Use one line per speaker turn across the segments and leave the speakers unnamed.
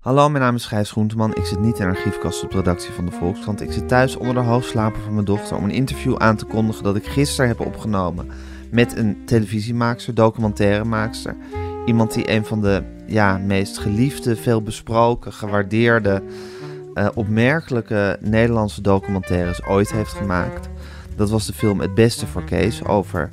Hallo, mijn naam is Gijs Groenteman. Ik zit niet in archiefkast op de redactie van de Volkskrant. Ik zit thuis onder de hoofdslaper van mijn dochter om een interview aan te kondigen dat ik gisteren heb opgenomen met een televisiemaakster, documentairemaakster. Iemand die een van de ja, meest geliefde, veel besproken, gewaardeerde, uh, opmerkelijke Nederlandse documentaires ooit heeft gemaakt. Dat was de film Het Beste voor Kees over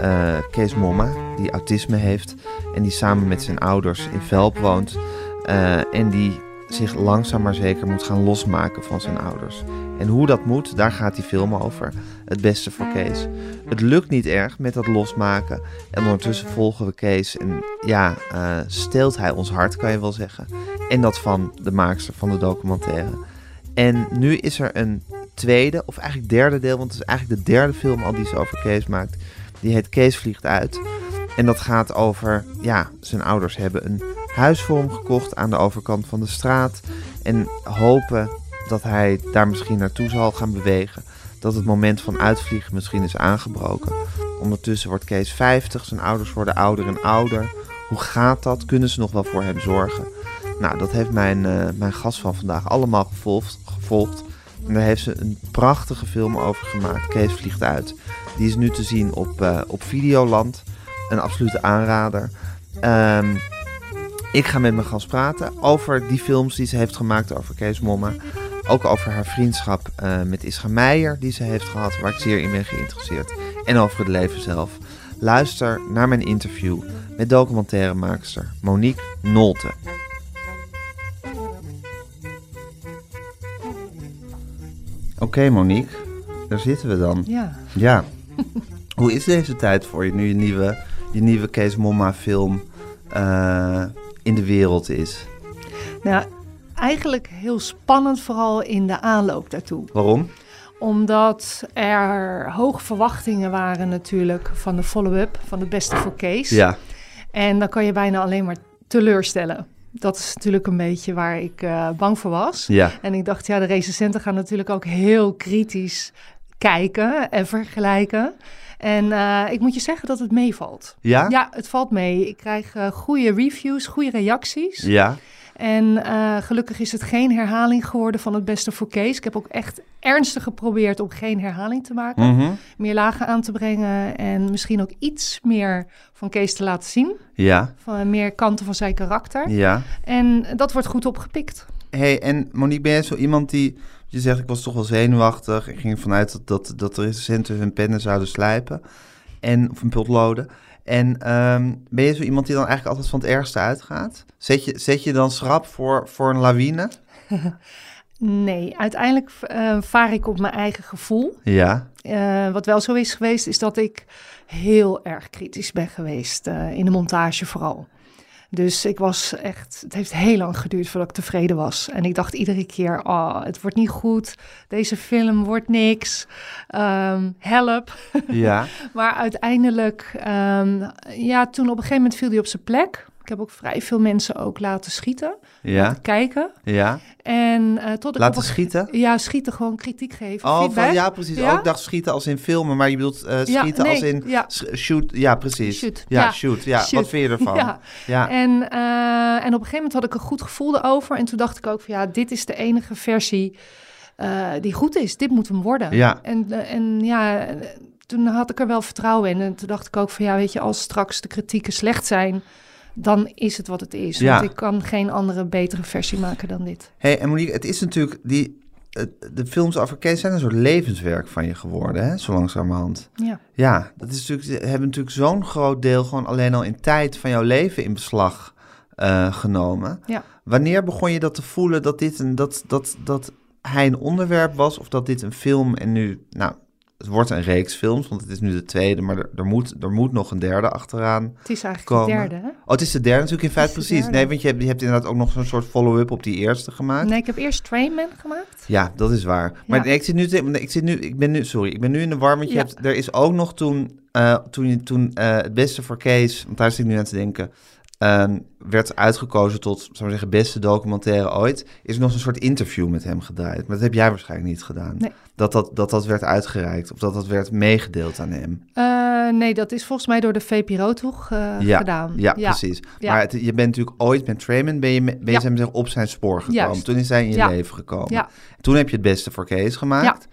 uh, Kees Momma, die autisme heeft en die samen met zijn ouders in Velp woont. Uh, en die zich langzaam maar zeker moet gaan losmaken van zijn ouders. En hoe dat moet, daar gaat die film over. Het beste voor Kees. Het lukt niet erg met dat losmaken. En ondertussen volgen we Kees. En ja, uh, steelt hij ons hart, kan je wel zeggen. En dat van de maakster van de documentaire. En nu is er een tweede, of eigenlijk derde deel, want het is eigenlijk de derde film al die ze over Kees maakt. Die heet Kees vliegt uit. En dat gaat over, ja, zijn ouders hebben een huis voor hem gekocht aan de overkant van de straat. En hopen dat hij daar misschien naartoe zal gaan bewegen. Dat het moment van uitvliegen misschien is aangebroken. Ondertussen wordt Kees 50, zijn ouders worden ouder en ouder. Hoe gaat dat? Kunnen ze nog wel voor hem zorgen? Nou, dat heeft mijn, uh, mijn gast van vandaag allemaal gevolgd, gevolgd. En daar heeft ze een prachtige film over gemaakt. Kees vliegt uit. Die is nu te zien op, uh, op Videoland. Een absolute aanrader. Um, ik ga met mijn gast praten over die films die ze heeft gemaakt over Kees Momma. Ook over haar vriendschap uh, met Isra Meijer die ze heeft gehad, waar ik zeer in ben geïnteresseerd. En over het leven zelf. Luister naar mijn interview met documentairemaakster Monique Nolte. Oké okay, Monique, daar zitten we dan.
Ja.
Ja. Hoe is deze tijd voor je nu je nieuwe, je nieuwe Kees Momma film uh, in de wereld is?
Nou, eigenlijk heel spannend, vooral in de aanloop daartoe.
Waarom?
Omdat er hoge verwachtingen waren natuurlijk van de follow-up van het beste voor Kees.
Ja.
En dan kan je bijna alleen maar teleurstellen. Dat is natuurlijk een beetje waar ik uh, bang voor was.
Ja.
En ik dacht, ja, de recensenten gaan natuurlijk ook heel kritisch kijken en vergelijken. En uh, ik moet je zeggen dat het meevalt.
Ja?
Ja, het valt mee. Ik krijg uh, goede reviews, goede reacties.
Ja.
En uh, gelukkig is het geen herhaling geworden van het beste voor Kees. Ik heb ook echt ernstig geprobeerd om geen herhaling te maken.
Mm -hmm.
Meer lagen aan te brengen en misschien ook iets meer van Kees te laten zien.
Ja.
Van meer kanten van zijn karakter.
Ja.
En dat wordt goed opgepikt.
hey, en Monique, ben jij zo iemand die... Je zegt, ik was toch wel zenuwachtig. Ik ging ervan uit dat, dat, dat de recensenten hun pennen zouden slijpen. En, of een potloden. En um, ben je zo iemand die dan eigenlijk altijd van het ergste uitgaat? Zet je, zet je dan schrap voor, voor een lawine?
nee, uiteindelijk uh, vaar ik op mijn eigen gevoel.
Ja.
Uh, wat wel zo is geweest, is dat ik heel erg kritisch ben geweest. Uh, in de montage vooral. Dus ik was echt, het heeft heel lang geduurd voordat ik tevreden was. En ik dacht iedere keer, oh, het wordt niet goed. Deze film wordt niks. Um, help.
Ja.
maar uiteindelijk, um, ja, toen op een gegeven moment viel die op zijn plek. Ik heb ook vrij veel mensen ook laten schieten.
Ja.
Laten kijken.
Ja.
En uh, tot ik
laten
op
schieten?
Ja, schieten, gewoon kritiek geven.
Oh, van, ja, precies.
Ja?
Oh, ik dacht schieten als in filmen, maar je bedoelt uh, schieten
ja, nee,
als in
ja.
shoot. Ja, precies.
Shoot.
Ja, shoot. Ja,
Shoot.
wat vind je ervan?
Ja. En, uh, en op een gegeven moment had ik een goed gevoel erover. En toen dacht ik ook van ja, dit is de enige versie die goed is. Dit moet hem worden.
Ja.
En, en ja, toen had ik er wel vertrouwen in. En toen dacht ik ook van ja, weet je, als straks de kritieken slecht zijn, dan is het wat het is.
Ja.
Want ik kan geen andere betere versie maken dan dit.
hey, en Monique, het is natuurlijk die... De films over Kees zijn een soort levenswerk van je geworden, hè? zo langzamerhand.
Ja.
Ja, dat is natuurlijk, ze hebben natuurlijk zo'n groot deel gewoon alleen al in tijd van jouw leven in beslag uh, genomen.
Ja.
Wanneer begon je dat te voelen dat dit een, dat, dat, dat hij een onderwerp was of dat dit een film en nu, nou, het wordt een reeks films, want het is nu de tweede, maar er, er moet, er moet nog een derde achteraan.
Het is eigenlijk
Komen.
de derde, hè?
Oh, het is de derde natuurlijk in feite precies. Nee, want je hebt, je hebt inderdaad ook nog zo'n soort follow-up op die eerste gemaakt.
Nee, ik heb eerst Trainman gemaakt.
Ja, dat is waar. Maar nee, ik zit nu, te- ik zit nu, ik ben nu, sorry, ik ben nu in de war, want je
Ja.
hebt, er is ook nog toen, eh, toen, toen eh, het beste voor Kees, want daar zit ik nu aan te denken, ehm, werd uitgekozen tot, zou maar zeggen, beste documentaire ooit, is er nog een soort interview met hem gedraaid. Maar dat heb jij waarschijnlijk niet gedaan.
Nee.
Dat, dat, dat dat werd uitgereikt of dat dat werd meegedeeld aan hem.
Eh, nee, dat is volgens mij door de VPRO toch eh,
ja,
gedaan.
Ja, precies.
Ja.
Maar het- je bent natuurlijk ooit met Trayman ben je, ben je
Ja.
zeggen, op zijn spoor gekomen.
Juist.
Toen is hij in je
Ja.
leven gekomen.
Ja.
Toen heb je het beste voor Kees gemaakt.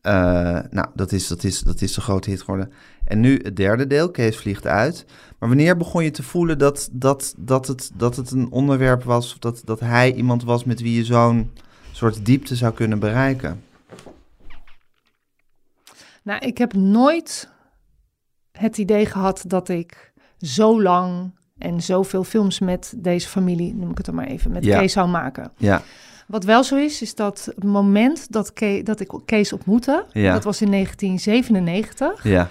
Eh, nou, dat is, dat, is, dat is de grote hit geworden. En nu het derde deel, Kees vliegt uit. Maar wanneer begon je te voelen dat, dat, dat, het, dat het een onderwerp was... of dat, dat hij iemand was met wie je zo'n soort diepte zou kunnen bereiken?
Nou, ik heb nooit het idee gehad dat ik zo lang en zoveel films met deze familie, noem ik het er maar even, met
Ja.
Kees zou maken.
Ja,
Wat wel zo is, is dat het moment dat, Ke- dat ik Kees ontmoette,
Ja.
dat was in 1997.
ja,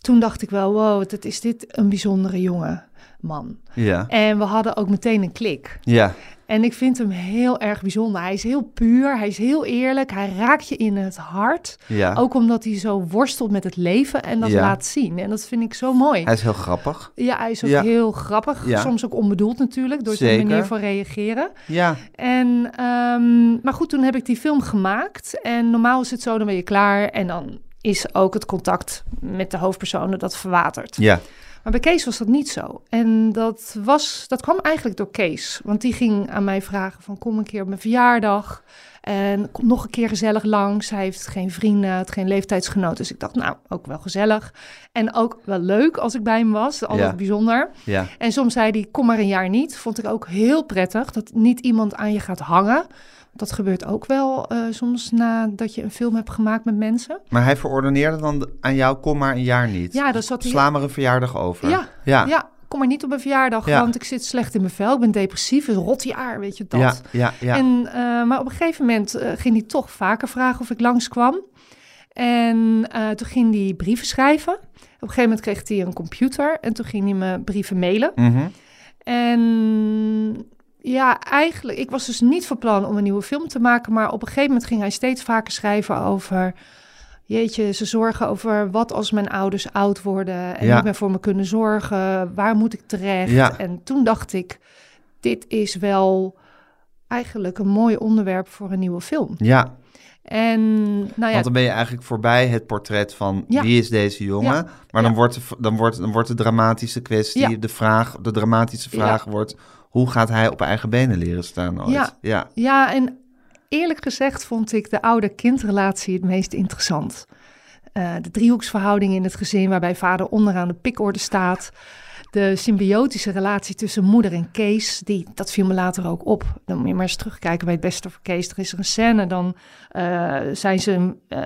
Toen dacht ik wel, wow, wat is dit een bijzondere jonge man.
ja,
En we hadden ook meteen een klik.
ja,
En ik vind hem heel erg bijzonder. Hij is heel puur, hij is heel eerlijk, hij raakt je in het hart.
ja.
Ook omdat hij zo worstelt met het leven en dat
Ja.
laat zien. En dat vind ik zo mooi.
Hij is heel grappig.
Ja, hij is ook
Ja.
heel grappig. Soms ook onbedoeld natuurlijk, door zijn manier van reageren.
Ja,
En, ehm, maar goed, toen heb ik die film gemaakt. En normaal is het zo, dan ben je klaar. En dan is ook het contact met de hoofdpersonen dat verwatert.
ja,
Maar bij Kees was dat niet zo. En dat, was, dat kwam eigenlijk door Kees. Want die ging aan mij vragen van kom een keer op mijn verjaardag. En kom nog een keer gezellig langs. Hij heeft geen vrienden, had geen leeftijdsgenoten. Dus ik dacht, nou, ook wel gezellig. En ook wel leuk als ik bij hem was. Altijd
Ja.
bijzonder.
ja,
En soms zei hij, kom maar een jaar niet. Vond ik ook heel prettig, dat niet iemand aan je gaat hangen. Dat gebeurt ook wel eh, soms nadat je een film hebt gemaakt met mensen.
Maar hij verordeneerde dan aan jou, kom maar een jaar niet.
Ja, dan zat hij...
Sla maar een verjaardag over.
Ja,
ja,
Ja, kom maar niet op mijn verjaardag,
Ja.
want ik zit slecht in mijn vel. Ik ben depressief, een rot jaar, weet je dat.
ja, ja, ja.
En, eh, maar op een gegeven moment eh, ging hij toch vaker vragen of ik langskwam. En toen ging hij brieven schrijven. Op een gegeven moment kreeg hij een computer en toen ging hij me brieven mailen.
Mhm.
En ja, eigenlijk, ik was dus niet van plan om een nieuwe film te maken, maar op een gegeven moment ging hij steeds vaker schrijven over, jeetje, ze zorgen over wat als mijn ouders oud worden en
Ja.
niet meer voor me kunnen zorgen, waar moet ik terecht?
Ja.
En toen dacht ik, dit is wel eigenlijk een mooi onderwerp voor een nieuwe film.
ja.
En nou ja,
Want dan ben je eigenlijk voorbij het portret van
Ja.
wie is deze jongen.
Ja.
Maar dan, wordt de, dan, wordt, dan wordt de dramatische kwestie, de vraag, de dramatische vraag wordt... hoe gaat hij op eigen benen leren staan ooit?
Ja.
ja.
Ja, en eerlijk gezegd vond ik de ouder-kindrelatie het meest interessant. Eh, de driehoeksverhouding in het gezin, waarbij vader onderaan de pikorde staat. De symbiotische relatie tussen moeder en Kees, die, dat viel me later ook op. Dan moet je maar eens terugkijken bij het beste voor Kees. Er is er een scène, dan eh, zijn ze eh,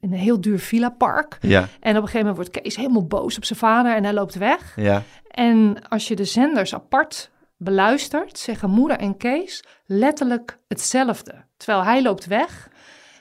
in een heel duur villa-park.
Ja,
En op een gegeven moment wordt Kees helemaal boos op zijn vader en hij loopt weg.
ja,
En als je de zenders apart beluistert, zeggen moeder en Kees letterlijk hetzelfde. Terwijl hij loopt weg.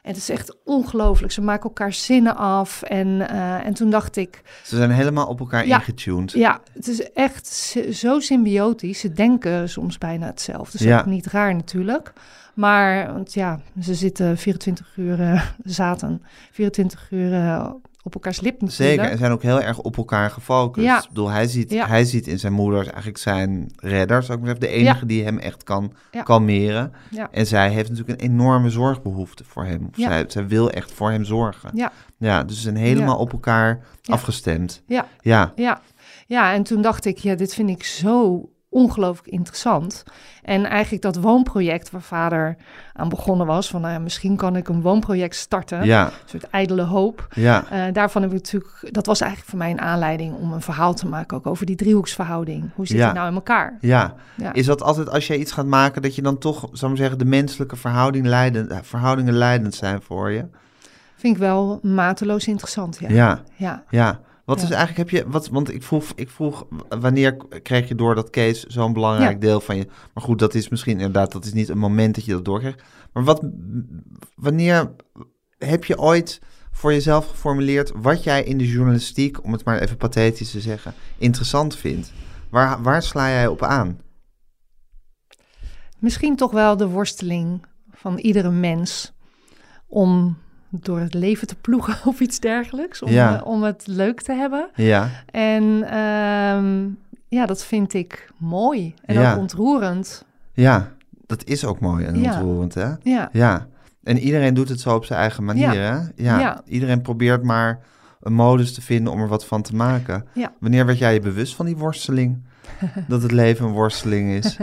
En het is echt ongelooflijk. Ze maken elkaar zinnen af. En, eh, en toen dacht ik,
ze zijn helemaal op elkaar
Ja.
ingetuned.
ja, het is echt zo symbiotisch. Ze denken soms bijna hetzelfde. Dat is
Ja.
ook niet raar natuurlijk. Maar, want ja, ze zitten 24 uur, eh, zaten 24 uur eh, op elkaars lip natuurlijk.
Zeker, en zijn ook heel erg op elkaar gefocust.
Ja.
Ik bedoel, hij ziet,
Ja.
hij ziet in zijn moeder eigenlijk zijn redder, zou ik maar zeggen. De enige die hem echt kan kalmeren.
Ja.
En zij heeft natuurlijk een enorme zorgbehoefte voor hem. Of zij, zij wil echt voor hem zorgen.
Ja.
Ja, dus ze zijn helemaal op elkaar afgestemd.
Ja.
Ja,
Ja, ja, en toen dacht ik, ja, dit vind ik zo ongelooflijk interessant. En eigenlijk dat woonproject waar vader aan begonnen was, van nou ja, misschien kan ik een woonproject starten,
ja,
een soort ijdele hoop.
ja.
Eh, daarvan heb ik natuurlijk, dat was eigenlijk voor mij een aanleiding om een verhaal te maken, ook over die driehoeksverhouding. Hoe zit
Ja.
het nou in elkaar?
Ja. Is dat altijd als je iets gaat maken dat je dan toch, zou ik zeggen, de menselijke verhouding leidend, verhoudingen leidend zijn voor je?
Vind ik wel mateloos interessant, ja.
Ja,
Ja.
Wat
Ja.
is eigenlijk, heb je, wat, want ik vroeg, ik vroeg, wanneer kreeg je door dat Kees zo'n belangrijk deel van je, maar goed, dat is misschien inderdaad, dat is niet een moment dat je dat doorkrijgt. Maar wat, wanneer heb je ooit, voor jezelf geformuleerd wat jij in de journalistiek, om het maar even pathetisch te zeggen, interessant vindt? Waar, waar sla jij op aan?
Misschien toch wel de worsteling van iedere mens om door het leven te ploegen of iets dergelijks. Om,
Ja.
eh, om het leuk te hebben.
Ja,
En ehm, ja, dat vind ik mooi en
Ja.
ook ontroerend.
ja, dat is ook mooi en
Ja.
ontroerend, hè?
Ja,
Ja, en iedereen doet het zo op zijn eigen manier, hè? Ja.
Ja.
iedereen probeert maar een modus te vinden om er wat van te maken.
Ja.
Wanneer werd jij je bewust van die worsteling? dat het leven een worsteling is?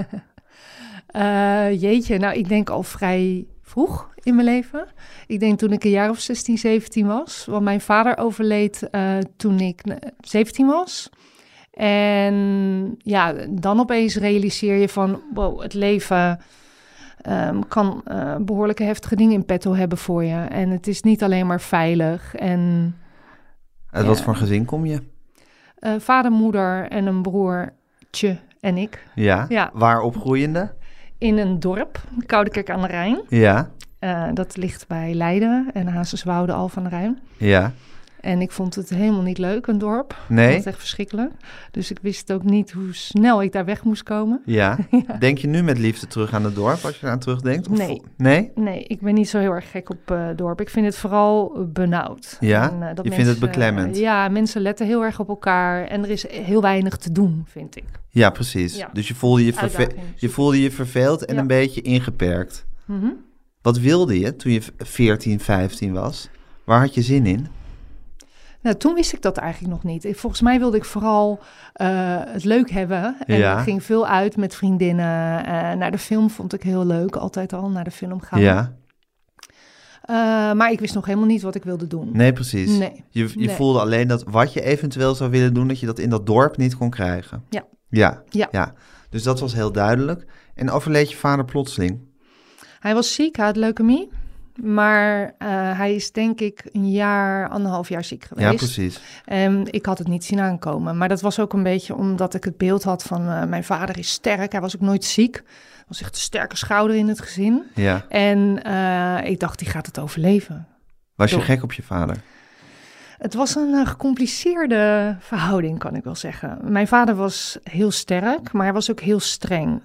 Eh, jeetje, nou ik denk al vrij vroeg in mijn leven. Ik denk toen ik een jaar of 16, 17 was. Want mijn vader overleed eh, toen ik eh, 17 was. En ja, dan opeens realiseer je van, wow, het leven ehm, kan eh, behoorlijke heftige dingen in petto hebben voor je. En het is niet alleen maar veilig. En
Uit wat voor gezin kom je?
eh, vader, moeder en een broertje en ik
Ja.
Ja.
Waar opgroeiende?
in een dorp, Koudekerk aan de Rijn.
Ja.
Eh, dat ligt bij Leiden en Hazeswoude al van Rijn.
Ja.
En ik vond het helemaal niet leuk, een dorp.
Nee?
het echt verschrikkelijk. Dus ik wist ook niet hoe snel ik daar weg moest komen.
Ja. Denk je nu met liefde terug aan het dorp als je eraan terugdenkt? Of-
Nee.
Nee?
Nee, ik ben niet zo heel erg gek op eh dorp. Ik vind het vooral benauwd.
Ja?
En, dat
Je vindt het beklemmend?
ja, mensen letten heel erg op elkaar. En er is heel weinig te doen, vind ik.
Ja, precies.
Ja.
Dus je voelde je, verve- je voelde je verveeld en
Ja.
een beetje ingeperkt.
Mhm.
Wat wilde je toen je 14, 15 was? Waar had je zin in?
Nou, toen wist ik dat eigenlijk nog niet. Volgens mij wilde ik vooral eh, het leuk hebben. En
Ja.
ik ging veel uit met vriendinnen. Eh, naar de film vond ik heel leuk, altijd al naar de film gaan.
Ja.
Eh, maar ik wist nog helemaal niet wat ik wilde doen.
Nee, precies.
Nee.
Je, je
Nee.
voelde alleen dat wat je eventueel zou willen doen, dat je dat in dat dorp niet kon krijgen.
Ja.
Ja.
Ja.
Dus dat was heel duidelijk. En overleed je vader plotseling?
Hij was ziek, hij had leukemie. Maar eh, hij is denk ik een jaar, anderhalf jaar ziek geweest.
Ja, precies.
En ik had het niet zien aankomen. Maar dat was ook een beetje omdat ik het beeld had van eh, mijn vader is sterk. Hij was ook nooit ziek. Hij was echt een sterke schouder in het gezin.
Ja.
En eh, ik dacht, die gaat het overleven.
Was je gek op je vader?
Het was een gecompliceerde verhouding, kan ik wel zeggen. Mijn vader was heel sterk, maar hij was ook heel streng.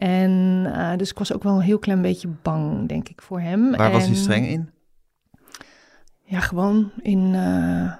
En eh, dus ik was ook wel een heel klein beetje bang, denk ik, voor hem.
Waar was hij
En-
streng in?
Ja, gewoon in eh,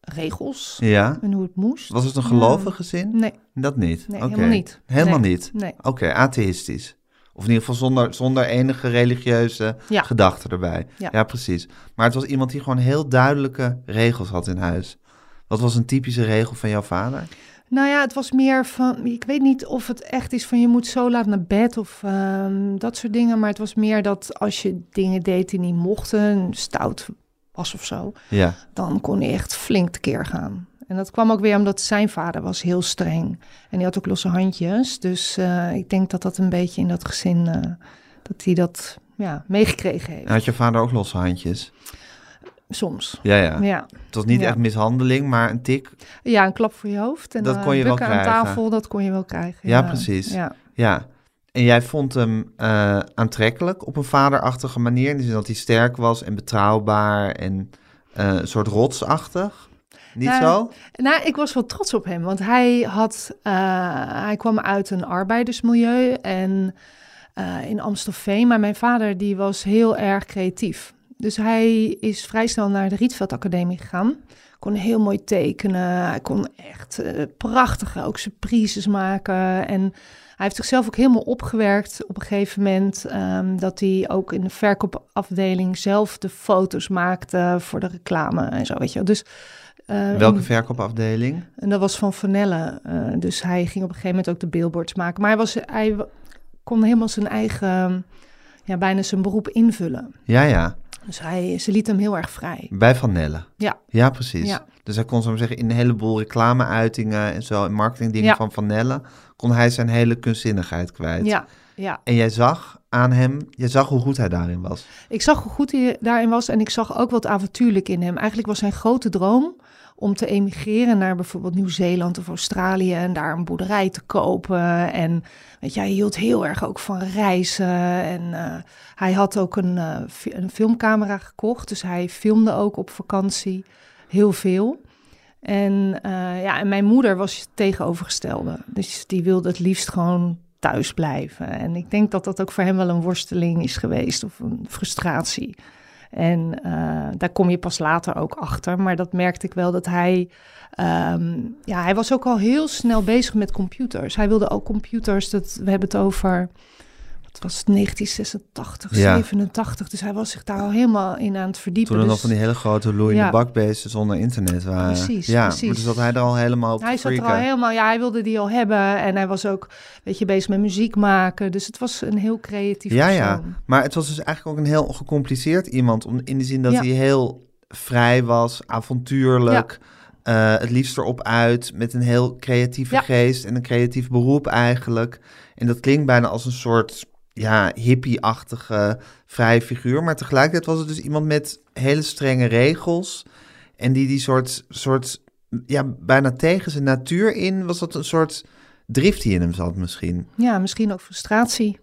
regels
Ja.
en hoe het moest.
Was het een
Ja.
gelovig gezin?
Nee,
Dat niet?
nee helemaal niet.
Helemaal
Nee,
niet?
Nee.
Oké, atheïstisch. Of in ieder geval zonder, zonder enige religieuze
Ja.
gedachte erbij.
Ja.
precies. Maar het was iemand die gewoon heel duidelijke regels had in huis. Wat was een typische regel van jouw vader?
Nou ja, het was meer van, ik weet niet of het echt is van je moet zo laat naar bed of ehm, dat soort dingen. Maar het was meer dat als je dingen deed die niet mochten, stout was of zo,
Ja,
dan kon hij echt flink tekeer gaan. En dat kwam ook weer omdat zijn vader was heel streng. En die had ook losse handjes. Dus eh, ik denk dat dat een beetje in dat gezin, eh, dat hij dat ja, meegekregen heeft.
had je vader ook losse handjes?
Soms.
Ja, ja.
Ja.
Het was niet
Ja.
echt mishandeling, maar een tik.
ja, een klap voor je hoofd. En
Dat kon je wel
bukken aan
krijgen.
tafel, dat kon je wel krijgen.
Ja, precies.
Ja.
Ja. En jij vond hem eh, aantrekkelijk op een vaderachtige manier. In de zin dat hij sterk was en betrouwbaar en eh, een soort rotsachtig. Niet
Nou,
zo?
Nou, ik was wel trots op hem, want hij, had, eh, hij kwam uit een arbeidersmilieu en in Amstelveen. Maar mijn vader die was heel erg creatief. Dus hij is vrij snel naar de Rietveld Academie gegaan. Kon heel mooi tekenen. Hij kon echt eh, prachtige ook surprises maken. En hij heeft zichzelf ook helemaal opgewerkt op een gegeven moment. ehm, dat hij ook in de verkoopafdeling zelf de foto's maakte voor de reclame en zo, weet je wel. Dus, eh,
Welke
in-
verkoopafdeling?
en dat was van Vanelle. eh, dus hij ging op een gegeven moment ook de billboards maken. Maar hij, was, hij kon helemaal zijn eigen, ja, bijna zijn beroep invullen.
Ja, ja.
Dus hij, ze liet hem heel erg vrij.
Bij Van Nelle.
Ja.
Ja, precies.
Ja.
Dus hij kon zo zeggen, in een heleboel reclameuitingen en zo, en marketingdingen
Ja.
van Van Nelle, kon hij zijn hele kunstzinnigheid kwijt.
Ja, Ja.
En jij zag aan hem, je zag hoe goed hij daarin was.
Ik zag hoe goed hij daarin was en ik zag ook wat avontuurlijk in hem. Eigenlijk was zijn grote droom om te emigreren naar bijvoorbeeld Nieuw-Zeeland of Australië en daar een boerderij te kopen. En weet je, hij hield heel erg ook van reizen. En eh, hij had ook een, uh, een filmcamera gekocht, dus hij filmde ook op vakantie heel veel. En, uh, ja, en mijn moeder was tegenovergestelde. Dus die wilde het liefst gewoon thuis blijven. En ik denk dat dat ook voor hem wel een worsteling is geweest of een frustratie. En uh, daar kom je pas later ook achter. Maar dat merkte ik wel dat hij. Um, ja, hij was ook al heel snel bezig met computers. Hij wilde ook computers. Dat, we hebben het over. Wat was het, 1986,
Ja.
87. Dus hij was zich daar al helemaal in aan het verdiepen.
Toen er nog
Dus
van die hele grote loeiende
Ja.
bakbeesten zonder internet waren.
Precies,
ja,
precies.
maar dus zat hij er al helemaal op
hij zat er al helemaal. Ja, hij wilde die al hebben. En hij was ook, weet je, bezig met muziek maken. Dus het was een heel creatief
Ja, ja.
persoon.
Maar het was dus eigenlijk ook een heel gecompliceerd iemand. Om, in de zin dat
Ja.
hij heel vrij was, avontuurlijk. eh, het liefst erop uit, met een heel creatieve
Ja.
geest en een creatief beroep eigenlijk. En dat klinkt bijna als een soort ja, hippie-achtige vrije figuur. Maar tegelijkertijd was het dus iemand met hele strenge regels. En die die soort, soort ja, bijna tegen zijn natuur in, was dat een soort drift die in hem zat misschien.
Ja, misschien ook frustratie.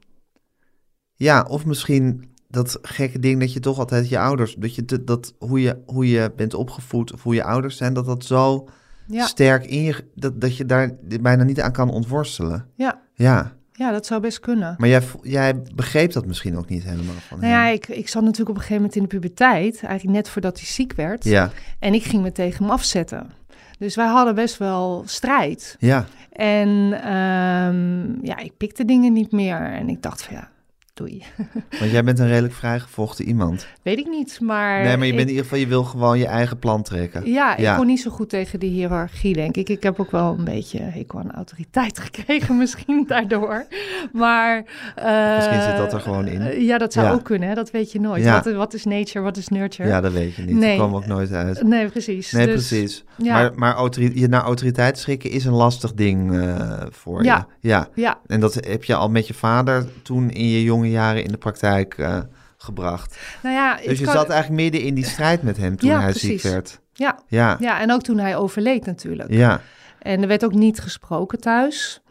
Ja, of misschien dat gekke ding dat je toch altijd je ouders, dat je te- dat hoe je hoe je bent opgevoed of hoe je ouders zijn, dat dat zo
Ja,
sterk in je dat dat je daar bijna niet aan kan ontworstelen.
ja.
Ja,
ja, dat zou best kunnen.
maar jij jij begreep dat misschien ook niet helemaal van
Nou ja, ik, ik zat natuurlijk op een gegeven moment in de puberteit, eigenlijk net voordat hij ziek werd.
Ja,
En ik ging me tegen hem afzetten. Dus wij hadden best wel strijd.
ja,
En ehm, ja, ik pikte dingen niet meer. En ik dacht van ja, doei.
want jij bent een redelijk vrijgevochten iemand.
Weet ik niet, maar...
Nee, maar je
ik-
bent in ieder geval je wil gewoon je eigen plan trekken.
Ja, ik
Ja.
kon niet zo goed tegen die hiërarchie, denk ik. Ik heb ook wel een beetje hekel aan autoriteit gekregen, misschien daardoor. Maar... eh,
Misschien zit dat er gewoon in.
eh, Ja, dat zou
Ja.
ook kunnen, hè? dat weet je nooit.
Ja.
Wat, wat is nature, wat is nurture?
Ja, dat weet je niet.
Nee.
Dat kwam ook nooit uit.
Nee, precies.
Nee,
Dus,
precies.
Ja,
Maar, maar autori- je naar autoriteit schrikken is een lastig ding eh, voor
Ja.
je. Ja.
ja,
En dat heb je al met je vader toen in je jonge jaren in de praktijk eh, gebracht.
nou ja...
Dus je
kan-
zat eigenlijk midden in die strijd met hem toen
Ja,
hij
precies.
ziek werd.
Ja,
Ja,
ja, en ook toen hij overleed natuurlijk.
ja,
En er werd ook niet gesproken thuis.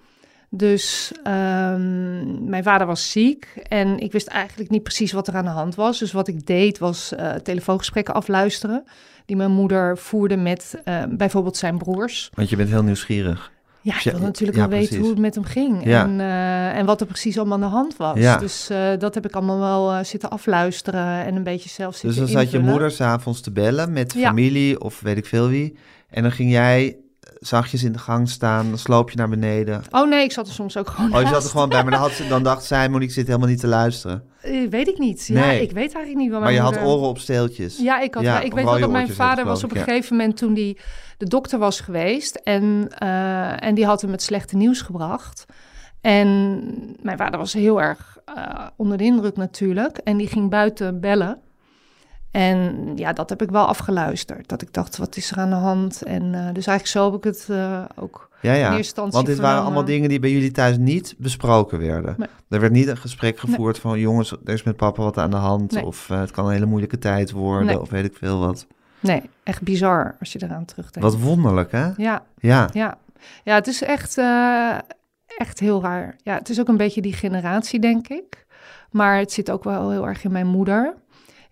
Dus ehm, mijn vader was ziek en ik wist eigenlijk niet precies wat er aan de hand was. Dus wat ik deed was eh, telefoongesprekken afluisteren die mijn moeder voerde met eh, bijvoorbeeld zijn broers.
want je bent heel nieuwsgierig.
Ja, ik
Ja,
wil natuurlijk wel weten hoe het met hem ging en, eh, en wat er precies allemaal aan de hand was. Dus eh, dat heb ik allemaal wel eh, zitten afluisteren en een beetje zelf
Dus
zitten
dan zat je moeder s'avonds te bellen met familie of weet ik veel wie. En dan ging jij zachtjes in de gang staan, dan sloop je naar beneden.
Oh nee, ik zat er soms ook gewoon
Oh, je zat er gewoon bij, maar dan, had ze, dan dacht zij, Monique zit helemaal niet te luisteren.
Eh, weet ik niet. Ja,
Nee.
ik weet eigenlijk niet wat
Maar je had oren op steeltjes.
Ja, ik, had,
Ja,
ik weet wel dat mijn vader was op een gegeven moment toen die de dokter was geweest en, eh, en die had hem het slechte nieuws gebracht. En mijn vader was heel erg eh, onder de indruk natuurlijk en die ging buiten bellen. En ja, dat heb ik wel afgeluisterd. Dat ik dacht, wat is er aan de hand? En eh, dus eigenlijk zo heb ik het eh, ook
Ja,
in
ja.
eerste instantie
Want dit waren allemaal dingen die bij jullie thuis niet besproken werden.
Nee.
Er werd niet een gesprek gevoerd van jongens, er is met papa wat aan de hand.
Nee.
Of eh, het kan een hele moeilijke tijd worden. Of weet ik veel wat.
Nee, echt bizar als je eraan terugdenkt.
Wat wonderlijk, hè?
Ja,
Ja.
Ja, ja het is echt, eh, echt heel raar. Ja, het is ook een beetje die generatie, denk ik. Maar het zit ook wel heel erg in mijn moeder.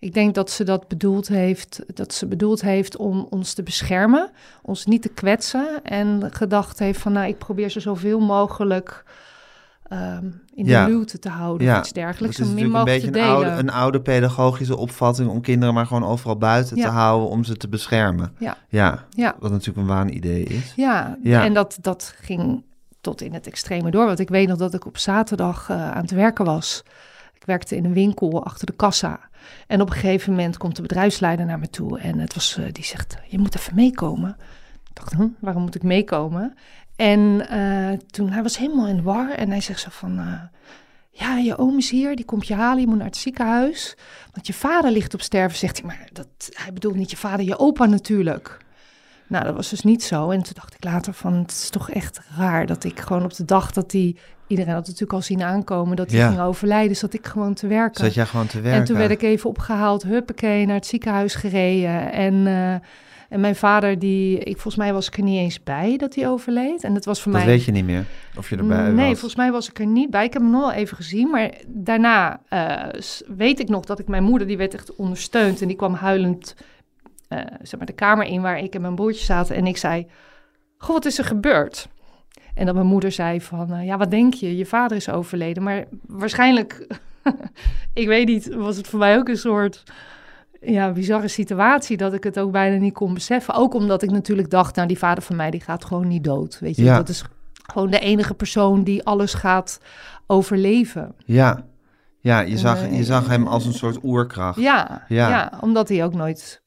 Ik denk dat ze dat bedoeld heeft, dat ze bedoeld heeft om ons te beschermen, ons niet te kwetsen. En gedacht heeft van, nou, ik probeer ze zoveel mogelijk ehm, in
Ja.
de luwte te houden
Ja.
of iets dergelijks.
Is natuurlijk een beetje een oude, een oude pedagogische opvatting om kinderen maar gewoon overal buiten te houden om ze te beschermen.
Ja.
Ja,
Ja.
wat natuurlijk een waanidee is.
Ja,
Ja.
en dat, dat ging tot in het extreme door. Want ik weet nog dat ik op zaterdag eh, aan het werken was. Ik werkte in een winkel achter de kassa. En op een gegeven moment komt de bedrijfsleider naar me toe. En het was, eh, die zegt, je moet even meekomen. Ik dacht, hm, waarom moet ik meekomen? En eh, toen, hij was helemaal in de war. En hij zegt zo van, eh, ja, je oom is hier, die komt je halen. Je moet naar het ziekenhuis. Want je vader ligt op sterven, zegt hij. Maar dat, hij bedoelt niet je vader, je opa natuurlijk. Nou, dat was dus niet zo. En toen dacht ik later van, het is toch echt raar dat ik gewoon op de dag dat die... Iedereen had het natuurlijk al zien aankomen dat hij
Ja.
ging overlijden. Zat ik gewoon te werken.
Zat jij gewoon te werken?
En toen werd ik even opgehaald, huppakee, naar het ziekenhuis gereden. En, eh, en mijn vader, die, ik, volgens mij was ik er niet eens bij dat hij overleed. En dat was voor
Dat
mij...
weet je niet meer, of je erbij
nee,
was.
volgens mij was ik er niet bij. Ik heb hem nog wel even gezien. Maar daarna eh, weet ik nog dat ik mijn moeder, die werd echt ondersteund. En die kwam huilend eh, zeg maar de kamer in waar ik en mijn broertje zaten. En ik zei, goh, wat is er gebeurd? En dat mijn moeder zei van, eh, ja, wat denk je? Je vader is overleden. Maar waarschijnlijk, ik weet niet, was het voor mij ook een soort ja, bizarre situatie... dat ik het ook bijna niet kon beseffen. Ook omdat ik natuurlijk dacht, nou, die vader van mij, die gaat gewoon niet dood. Weet je,
Ja.
dat is gewoon de enige persoon die alles gaat overleven.
Ja, ja je, zag,
Nee.
je zag hem als een soort oerkracht.
Ja,
Ja.
ja. omdat hij ook nooit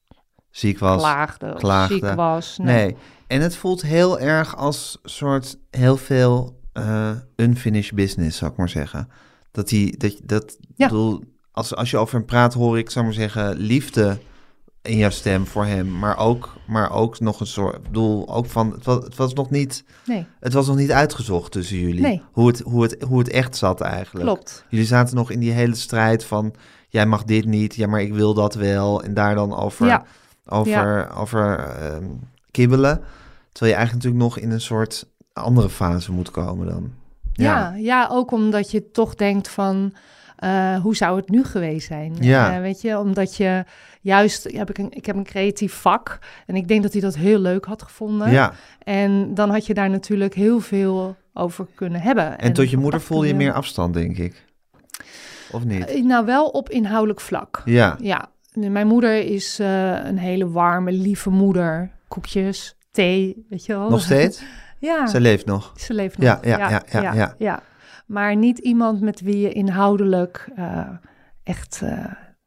Ziek was.
klaagde
klaagde.
ziek was.
Nee. En het voelt heel erg als soort heel veel eh, unfinished business, zou ik maar zeggen. Dat die, dat, dat
Ja.
bedoel, als, als je over hem praat, hoor ik, zou maar zeggen, liefde in jouw stem voor hem. Maar ook, maar ook nog een soort, bedoel, ook van, het was, het was nog niet,
Nee,
het was nog niet uitgezocht tussen jullie.
Nee.
Hoe, het, hoe, het, hoe het echt zat eigenlijk.
klopt.
Jullie zaten nog in die hele strijd van, jij mag dit niet, ja, maar ik wil dat wel. En daar dan over,
Ja.
Over, over ehm, kibbelen. Terwijl je eigenlijk natuurlijk nog in een soort andere fase moet komen dan.
Ja. Ja, ook omdat je toch denkt van... eh, hoe zou het nu geweest zijn?
Ja.
Eh, weet je, omdat je juist... Heb ik, een, ik heb een creatief vak en ik denk dat hij dat heel leuk had gevonden.
Ja,
En dan had je daar natuurlijk heel veel over kunnen hebben.
en, tot je moeder
dat
voel je meer afstand, denk ik. Of niet?
Eh, Nou, wel op inhoudelijk vlak.
Ja,
Ja, mijn moeder is eh, een hele warme, lieve moeder. Koekjes, thee, weet je wel.
nog steeds?
Ja,
Ze leeft nog.
ze leeft nog.
Ja, ja, ja, ja, ja.
Maar niet iemand met wie je inhoudelijk eh, echt eh,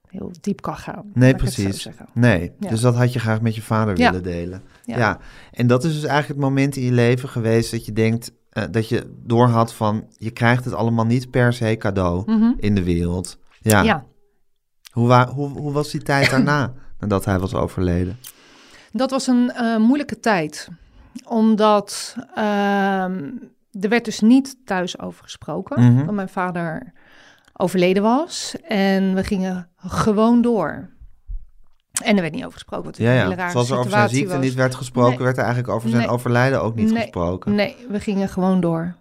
heel diep kan gaan.
Nee, precies. Nee, dus dat had je graag met je vader willen delen. Ja.
Ja.
en dat is dus eigenlijk het moment in je leven geweest dat je denkt, eh, dat je doorhad van, je krijgt het allemaal niet per se cadeau
Mhm.
in de wereld. Ja.
ja,
Hoe, wa- hoe, hoe was die tijd daarna, nadat hij was overleden?
dat was een eh, moeilijke tijd. Omdat ehm, er werd dus niet thuis over gesproken.
Mhm.
Dat mijn vader overleden was. En we gingen gewoon door. En er werd niet over gesproken. Wat
Ja,
een
ja.
rare
Zoals er over zijn ziekte
was.
niet werd gesproken,
Nee.
werd er eigenlijk over zijn
Nee.
overlijden ook niet
Nee.
gesproken.
Nee, we gingen gewoon door.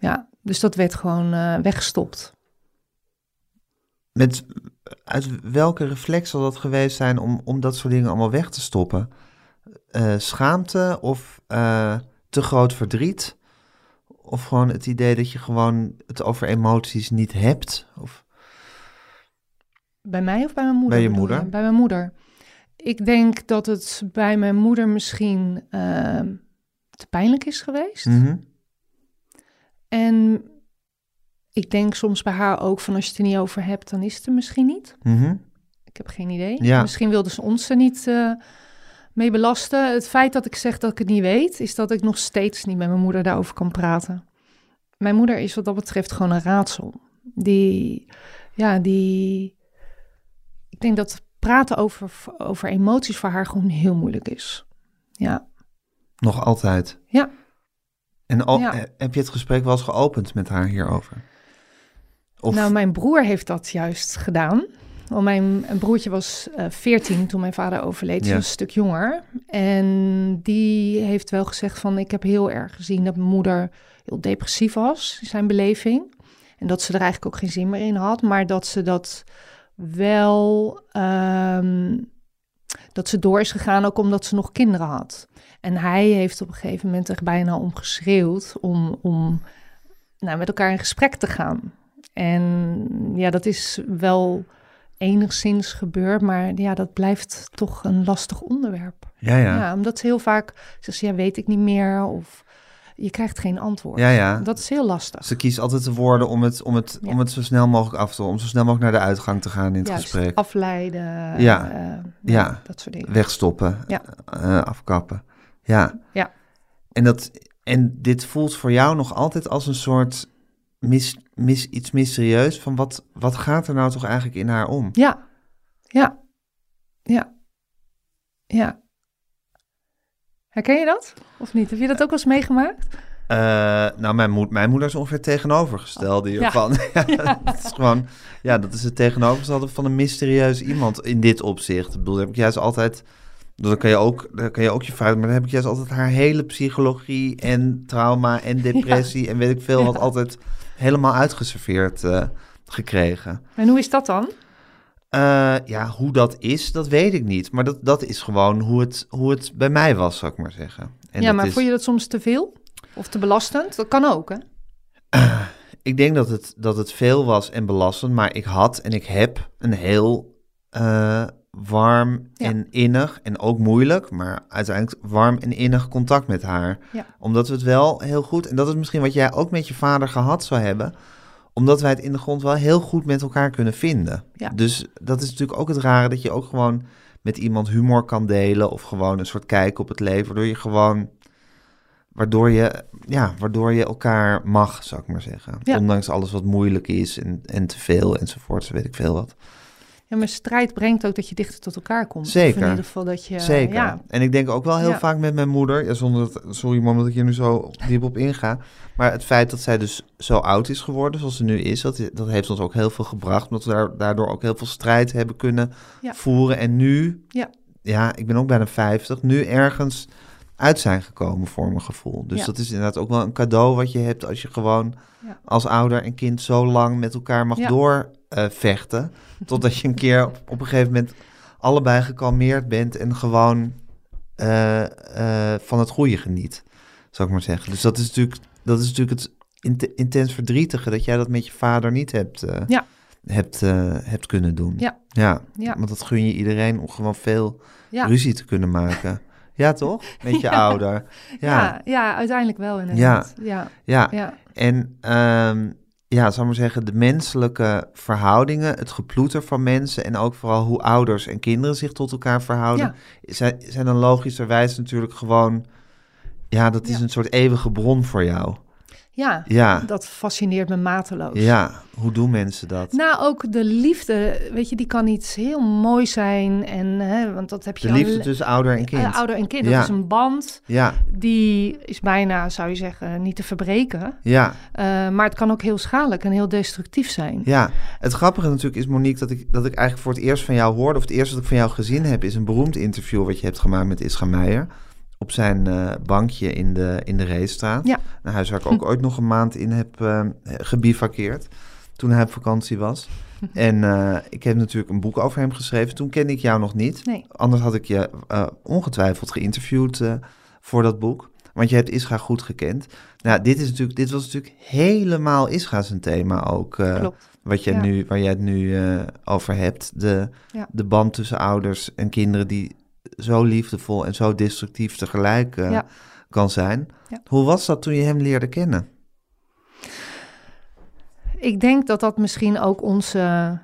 Ja, dus dat werd gewoon eh, weggestopt.
Met, uit welke reflex zal dat geweest zijn om, om dat soort dingen allemaal weg te stoppen? Eh, schaamte of eh, te groot verdriet? Of gewoon het idee dat je gewoon het over emoties niet hebt? Of,
Bij mij of bij mijn moeder?
Bij je moeder?
Bij mijn moeder. Ik denk dat het bij mijn moeder misschien ehm, te pijnlijk is geweest.
Mhm.
En ik denk soms bij haar ook van als je het er niet over hebt, dan is het er misschien niet.
Mhm.
Ik heb geen idee.
Ja.
Misschien wilde ze ons er niet eh, mee belasten. Het feit dat ik zeg dat ik het niet weet, is dat ik nog steeds niet met mijn moeder daarover kan praten. Mijn moeder is wat dat betreft gewoon een raadsel. Die, ja, die. Ik denk dat praten over, over emoties voor haar gewoon heel moeilijk is. Ja.
Nog altijd?
Ja.
En al,
Ja.
eh, heb je het gesprek wel eens geopend met haar hierover? Of,
Nou, mijn broer heeft dat juist gedaan. Want mijn broertje was eh 14 toen mijn vader overleed. Dus
Ja.
een stuk jonger. En die heeft wel gezegd van... ik heb heel erg gezien dat mijn moeder heel depressief was in zijn beleving. En dat ze er eigenlijk ook geen zin meer in had. Maar dat ze dat wel... ehm, dat ze door is gegaan ook omdat ze nog kinderen had. En hij heeft op een gegeven moment er bijna om geschreeuwd... om, om nou, met elkaar in gesprek te gaan. En ja, dat is wel enigszins gebeurd, maar ja, dat blijft toch een lastig onderwerp.
ja, ja.
Ja, omdat ze heel vaak zegt, ze, ja, weet ik niet meer, of je krijgt geen antwoord.
Ja, ja.
Dat is heel lastig.
Ze kiest altijd de woorden om het, om, het,
Ja.
om het zo snel mogelijk af te om zo snel mogelijk naar de uitgang te gaan in het
Juist,
gesprek.
afleiden,
Ja.
eh,
Ja.
dat soort dingen.
Wegstoppen,
Ja.
eh, afkappen. Ja.
Ja.
En, dat, en dit voelt voor jou nog altijd als een soort mis, mis, iets mysterieus van wat, wat gaat er nou toch eigenlijk in haar om?
Ja, ja, ja, ja. Herken je dat? Of niet? Heb je dat ook wel eens meegemaakt?
Uh, nou, mijn, mo mijn, moeder is ongeveer tegenovergestelde hiervan. Ja. ja. dat is gewoon, ja, dat is het tegenovergestelde van een mysterieus iemand in dit opzicht. Ik bedoel, heb ik juist altijd, dan kan je ook, dan kan je ook je vragen, maar dan heb ik juist altijd haar hele psychologie en trauma en depressie ja. en weet ik veel wat altijd helemaal uitgeserveerd uh, gekregen.
En hoe is dat dan?
Uh, ja, hoe dat is, dat weet ik niet. Maar dat, dat is gewoon hoe het, hoe het bij mij was, zou ik maar zeggen.
En ja, maar is... vond je dat soms te veel? Of te belastend? Dat kan ook, hè?
Uh, ik denk dat het, dat het veel was en belastend, maar ik had en ik heb een heel uh, warm ja. en innig, en ook moeilijk, maar uiteindelijk warm en innig contact met haar.
Ja.
Omdat we het wel heel goed, en dat is misschien wat jij ook met je vader gehad zou hebben, omdat wij het in de grond wel heel goed met elkaar kunnen vinden.
Ja.
Dus dat is natuurlijk ook het rare dat je ook gewoon met iemand humor kan delen of gewoon een soort kijk op het leven, waardoor je gewoon waardoor je, ja, waardoor je elkaar mag, zou ik maar zeggen. Ondanks alles wat moeilijk is en, en te veel enzovoort, weet ik veel wat.
Ja, maar strijd brengt ook dat je dichter tot elkaar komt.
Zeker.
Of in ieder geval dat je...
Zeker.
Ja.
En ik denk ook wel heel
Ja.
vaak met mijn moeder, ja, zonder dat, sorry man dat ik hier nu zo diep op inga, maar het feit dat zij dus zo oud is geworden zoals ze nu is, dat, dat heeft ons ook heel veel gebracht, omdat we daar, daardoor ook heel veel strijd hebben kunnen voeren. En nu,
Ja.
ja, ik ben ook bijna 50, nu ergens uit zijn gekomen voor mijn gevoel. Dus
Ja.
dat is inderdaad ook wel een cadeau wat je hebt als je gewoon
Ja.
als ouder en kind zo lang met elkaar mag
Ja.
doorvechten. totdat je een keer op, op een gegeven moment allebei gekalmeerd bent en gewoon eh, eh, van het goede geniet, zou ik maar zeggen. Dus dat is natuurlijk, dat is natuurlijk het int- intens verdrietige dat jij dat met je vader niet hebt, eh, hebt, hebt kunnen doen.
Ja.
ja. Want dat gun je iedereen om gewoon veel ruzie te kunnen maken. Ja, toch? Met je
Ja.
ouder. Ja,
Ja. ja, uiteindelijk wel inderdaad. Ja,
ja.
ja.
En ehm, ja, zal ik maar zeggen, de menselijke verhoudingen, het geploeter van mensen en ook vooral hoe ouders en kinderen zich tot elkaar verhouden, zijn, zijn dan logischerwijs natuurlijk gewoon, ja, dat is een soort eeuwige bron voor jou.
Ja.
Ja,
dat fascineert me mateloos.
ja. Hoe doen mensen dat?
Nou, ook de liefde, weet je, die kan iets heel mooi zijn. En, hè, want dat heb je
De liefde tussen ouder en kind.
Eh, ouder en kind,
Ja.
dat is een band.
Ja,
Die is bijna, zou je zeggen, niet te verbreken.
ja,
Eh, maar het kan ook heel schadelijk en heel destructief zijn.
ja. Het grappige natuurlijk is, Monique, dat ik, dat ik eigenlijk voor het eerst van jou hoorde, of het eerste wat ik van jou gezien heb, is een beroemd interview wat je hebt gemaakt met Ischa Meijer. Op zijn eh, bankje in de, in de Reestraat.
Ja.
Een huis waar ik ook ooit nog een maand in heb eh gebivakkeerd. Toen hij op vakantie was. En eh, ik heb natuurlijk een boek over hem geschreven. Toen kende ik jou nog niet.
Nee.
Anders had ik je ongetwijfeld geïnterviewd voor dat boek. Want je hebt Ischa goed gekend. Nou, dit, is natuurlijk, dit was natuurlijk helemaal Ischa zijn thema ook.
Klopt.
wat jij
Ja.
nu, waar jij het nu over hebt. De,
Ja.
de band tussen ouders en kinderen die zo liefdevol en zo destructief tegelijk eh,
Ja.
kan zijn.
Ja.
Hoe was dat toen je hem leerde kennen?
Ik denk dat dat misschien ook onze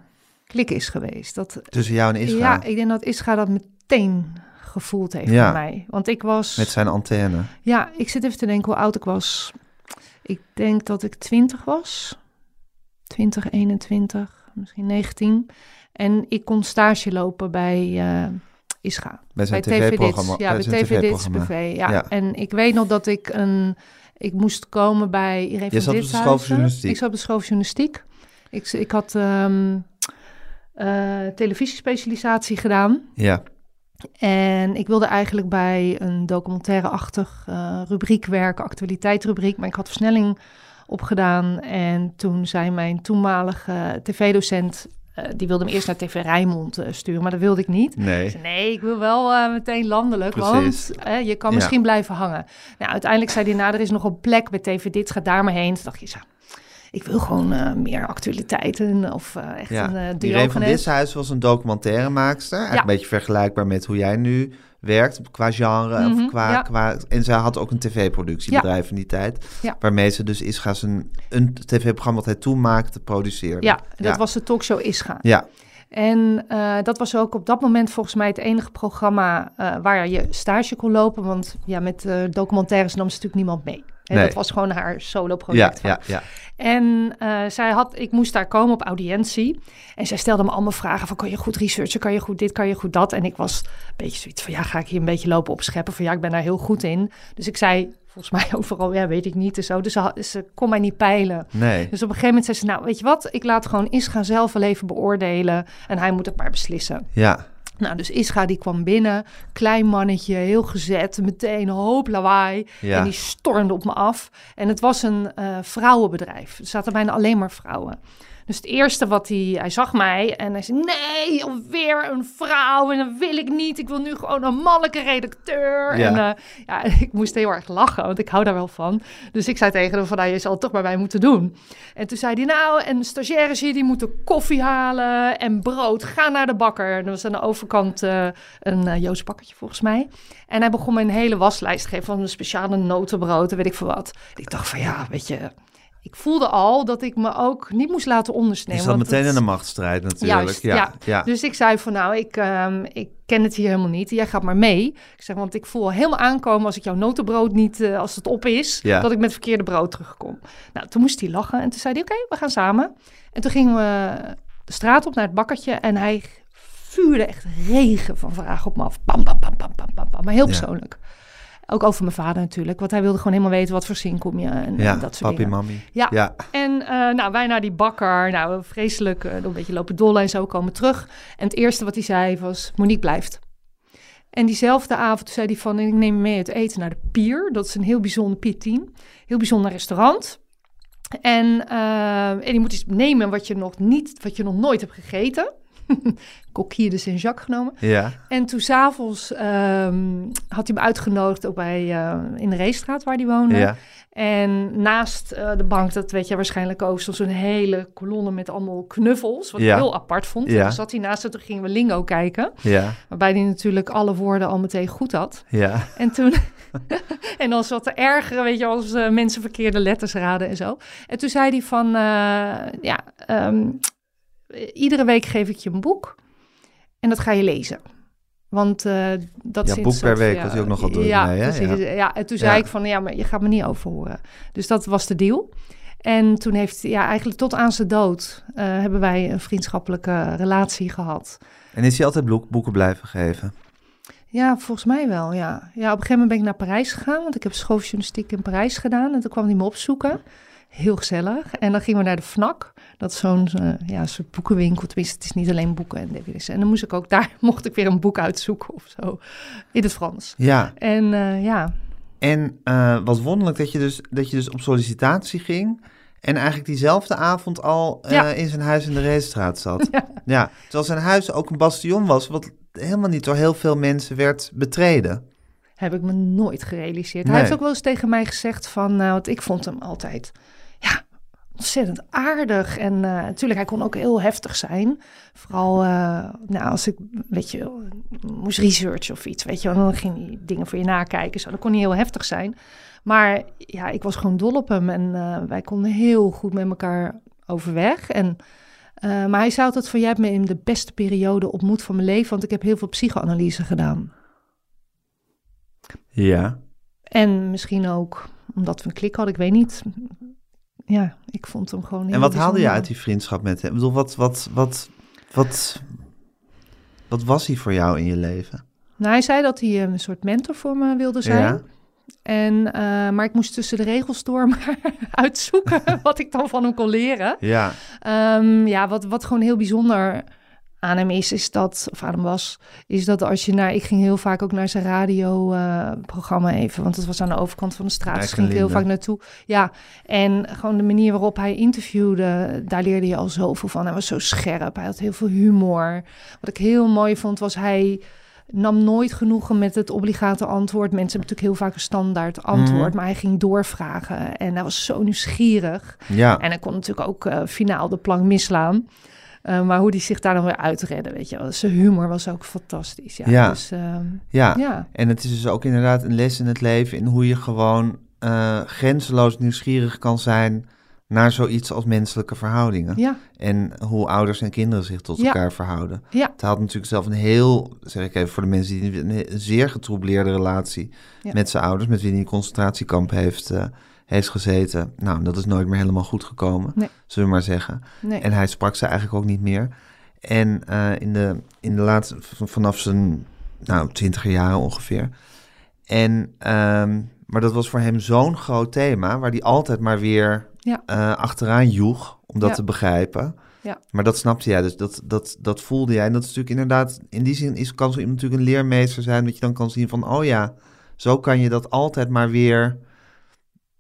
klik is geweest. Dat,
Tussen jou en Isra?
ja, ik denk dat Isra dat meteen gevoeld heeft
Ja.
bij mij. Want ik was...
Met zijn antenne.
Ja, ik zit even te denken hoe oud ik was. Ik denk dat ik 20 was. 20, 21, misschien 19. En ik kon stage lopen bij eh
Bij zijn
bij
tv-programma.
Ja, bij
zijn
TV. Ja.
Ja.
En ik weet nog dat ik een... Ik moest komen bij Irene
Je
van
zat op de school journalistiek.
Ik zat op de school journalistiek. Ik, ik had ehm eh, televisiespecialisatie gedaan.
Ja,
En ik wilde eigenlijk bij een documentaire-achtig eh, rubriek werken, actualiteitsrubriek, maar ik had versnelling opgedaan. En toen zei mijn toenmalige tv-docent, eh, die wilde me eerst naar TV Rijnmond eh, sturen, maar dat wilde ik niet.
Nee.
ik wil wel eh, meteen landelijk,
Precies.
want je kan
Ja.
misschien blijven hangen. Nou, uiteindelijk zei hij, nou, er is nog een plek bij TV Dit, ga daar maar heen. Toen dacht je, zo, ik wil gewoon meer actualiteiten of echt
Ja.
een uh,
Irene van Dishuis was een documentairemaakster. Eigenlijk
Ja.
een beetje vergelijkbaar met hoe jij nu werkt qua genre.
Mhm,
of qua,
ja.
qua, en zij had ook een tv-productiebedrijf in die tijd.
Ja.
Waarmee ze dus Ischa zijn een tv-programma wat hij toen maakte, produceerde.
Ja, dat was de talkshow Isga.
Ja,
En eh, dat was ook op dat moment volgens mij het enige programma eh, waar je stage kon lopen. Want ja, met eh, documentaires nam ze natuurlijk niemand mee. En
Nee.
dat was gewoon haar solo-project.
Ja, ja, ja.
En eh, zij had, ik moest daar komen op audiëntie. En zij stelde me allemaal vragen van, kan je goed researchen? Kan je goed dit? Kan je goed dat? En ik was een beetje zoiets van, ja, ga ik hier een beetje lopen opscheppen? Van, ja, ik ben daar heel goed in. Dus ik zei, volgens mij overal, ja, weet ik niet en zo. Dus ze, ze kon mij niet peilen.
Nee.
Dus op een gegeven moment zei ze, nou, weet je wat? Ik laat gewoon Isra zelf wel even beoordelen. En hij moet het maar beslissen.
Ja.
Nou, dus Isra die kwam binnen, klein mannetje, heel gezet, meteen een hoop lawaai.
Ja.
En die stormde op me af. En het was een eh, vrouwenbedrijf. Er zaten bijna alleen maar vrouwen. Dus het eerste wat hij, hij zag mij en hij zei, nee, alweer een vrouw en dat wil ik niet. Ik wil nu gewoon een mannelijke redacteur.
Ja.
En eh, ja, ik moest heel erg lachen, want ik hou daar wel van. Dus ik zei tegen hem van, nou, je zal het toch bij mij moeten doen. En toen zei hij, nou, en de stagiaires hier, die moeten koffie halen en brood. Ga naar de bakker. En er was aan de overkant eh, een uh, Joost bakkertje volgens mij. En hij begon me een hele waslijst te geven van een speciale notenbrood en weet ik veel wat. En ik dacht van, ja, weet je... Ik voelde al dat ik me ook niet moest laten
Je
ondersneeuwen.
zat meteen
het-
in een machtsstrijd natuurlijk.
Juist,
ja.
ja.
ja.
Dus ik zei van nou, ik, ehm, ik ken het hier helemaal niet. Jij gaat maar mee. Ik zeg, want ik voel al helemaal aankomen als ik jouw notenbrood niet, eh, als het op is,
Ja.
dat ik met verkeerde brood terugkom. Nou, toen moest hij lachen en toen zei hij, oké, we gaan samen. En toen gingen we de straat op naar het bakkertje en hij vuurde echt regen van vragen op me af. Bam, bam, bam, bam, bam, bam, bam. Maar heel persoonlijk. Ook over mijn vader natuurlijk, want hij wilde gewoon helemaal weten wat voor zin kom je en,
Ja,
en dat soort
papi,
dingen.
mami.
Ja.
Ja.
En eh, nou, wij naar die bakker, nou, vreselijk, eh, een beetje lopen dollen en zo komen terug. En het eerste wat hij zei was, Monique blijft. En diezelfde avond zei hij van, ik neem mee uit eten naar de Pier. Dat is een heel bijzonder Pier 10, heel bijzonder restaurant. En, eh, en je moet iets nemen wat je nog niet, wat je nog nooit hebt gegeten. Coquille de Saint-Jacques genomen.
Ja.
En toen s'avonds ehm had hij me uitgenodigd ook bij, eh, in de Reestraat waar hij woonde.
Ja.
En naast eh, de bank, dat weet je waarschijnlijk ook, stond zo'n hele kolonne met allemaal knuffels. Wat
Ja.
ik heel apart vond.
Ja.
Dan zat hij naast en toen gingen we Lingo kijken.
Ja.
Waarbij hij natuurlijk alle woorden al meteen goed had.
Ja.
En toen... en dan zat te ergeren, weet je, als eh, mensen verkeerde letters raden en zo. En toen zei hij van, ja, ehm, iedere week geef ik je een boek. En dat ga je lezen. Want eh, dat
Ja, boek per week was hij ook nogal druk
ja,
mee, hè?
precies.
Ja.
Ja. en toen zei
Ja.
ik van, ja, maar je gaat me niet overhoren. Dus dat was de deal. En toen heeft, ja, eigenlijk tot aan zijn dood eh, hebben wij een vriendschappelijke relatie gehad.
En is hij altijd boek- boeken blijven geven?
Ja, volgens mij wel, ja. Ja, op een gegeven moment ben ik naar Parijs gegaan, want ik heb schooljournalistiek in Parijs gedaan. En toen kwam hij me opzoeken. Heel gezellig. En dan gingen we naar de FNAC. Dat is zo'n eh, ja, soort boekenwinkel. Tenminste, het is niet alleen boeken en dvd's. En dan moest ik ook daar, mocht ik weer een boek uitzoeken of zo. In het Frans.
Ja.
En eh, ja,
En eh, wat wonderlijk dat je, dus, dat je dus op sollicitatie ging... en eigenlijk diezelfde avond al
Ja.
in zijn huis in de Reestraat zat.
Ja.
ja. Terwijl zijn huis ook een bastion was... wat helemaal niet door heel veel mensen werd betreden.
heb ik me nooit gerealiseerd.
Nee.
Hij heeft ook wel eens tegen mij gezegd van, nou, want ik vond hem altijd, ontzettend aardig. En eh, natuurlijk, hij kon ook heel heftig zijn. Vooral, eh, nou, als ik, weet je, moest researchen of iets, weet je, dan ging hij dingen voor je nakijken. Zo, dan kon hij heel heftig zijn. Maar ja, ik was gewoon dol op hem en eh, wij konden heel goed met elkaar overweg. En, maar hij zei altijd van, jij hebt me in de beste periode ontmoet van mijn leven, want ik heb heel veel psychoanalyse gedaan.
Ja.
En misschien ook omdat we een klik hadden, ik weet niet. Ja, ik vond hem gewoon heel
En wat haalde je uit die vriendschap met hem? Ik bedoel, wat, wat, wat, wat, wat was hij voor jou in je leven?
Nou, hij zei dat hij een soort mentor voor me wilde zijn.
Ja.
En, eh, maar ik moest tussen de regels door maar uitzoeken wat ik dan van hem kon leren.
Ja.
Ehm, ja, wat, wat gewoon heel bijzonder aan hem is, is dat, of aan hem was, is dat als je naar, ik ging heel vaak ook naar zijn radioprogramma even, want het was aan de overkant van de straat, dus ging ik heel vaak naartoe. Ja, en gewoon de manier waarop hij interviewde, daar leerde je al zoveel van. Hij was zo scherp, hij had heel veel humor. Wat ik heel mooi vond, was hij nam nooit genoegen met het obligate antwoord. Mensen hebben natuurlijk heel vaak een standaard antwoord,
Mhm.
maar hij ging doorvragen en hij was zo nieuwsgierig.
Ja.
En hij kon natuurlijk ook eh, finaal de plank misslaan. Eh, maar hoe hij zich daar dan weer uitredde, weet je wel. Zijn humor was ook fantastisch. Ja,
Ja.
Dus, ehm,
ja.
ja.
En het is dus ook inderdaad een les in het leven in hoe je gewoon eh, grenzeloos nieuwsgierig kan zijn naar zoiets als menselijke verhoudingen.
ja,
En hoe ouders en kinderen zich tot
Ja.
elkaar verhouden.
ja,
Het had natuurlijk zelf een heel, zeg ik even voor de mensen die een, zeer getroubleerde relatie met zijn ouders, met wie hij een concentratiekamp heeft, eh, heeft gezeten. Nou, dat is nooit meer helemaal goed gekomen,
Nee.
zullen we maar zeggen.
Nee.
En hij sprak ze eigenlijk ook niet meer. En eh, in, de, in de laatste, vanaf zijn nou, twintiger jaren ongeveer. En, ehm, maar dat was voor hem zo'n groot thema, waar hij altijd maar weer
Ja.
eh, achteraan joeg om dat
Ja.
te begrijpen.
Ja.
Maar dat snapte jij, dus dat, dat, dat voelde jij. En dat is natuurlijk inderdaad, in die zin is, kan zo iemand natuurlijk een leermeester zijn, dat je dan kan zien van, oh ja, zo kan je dat altijd maar weer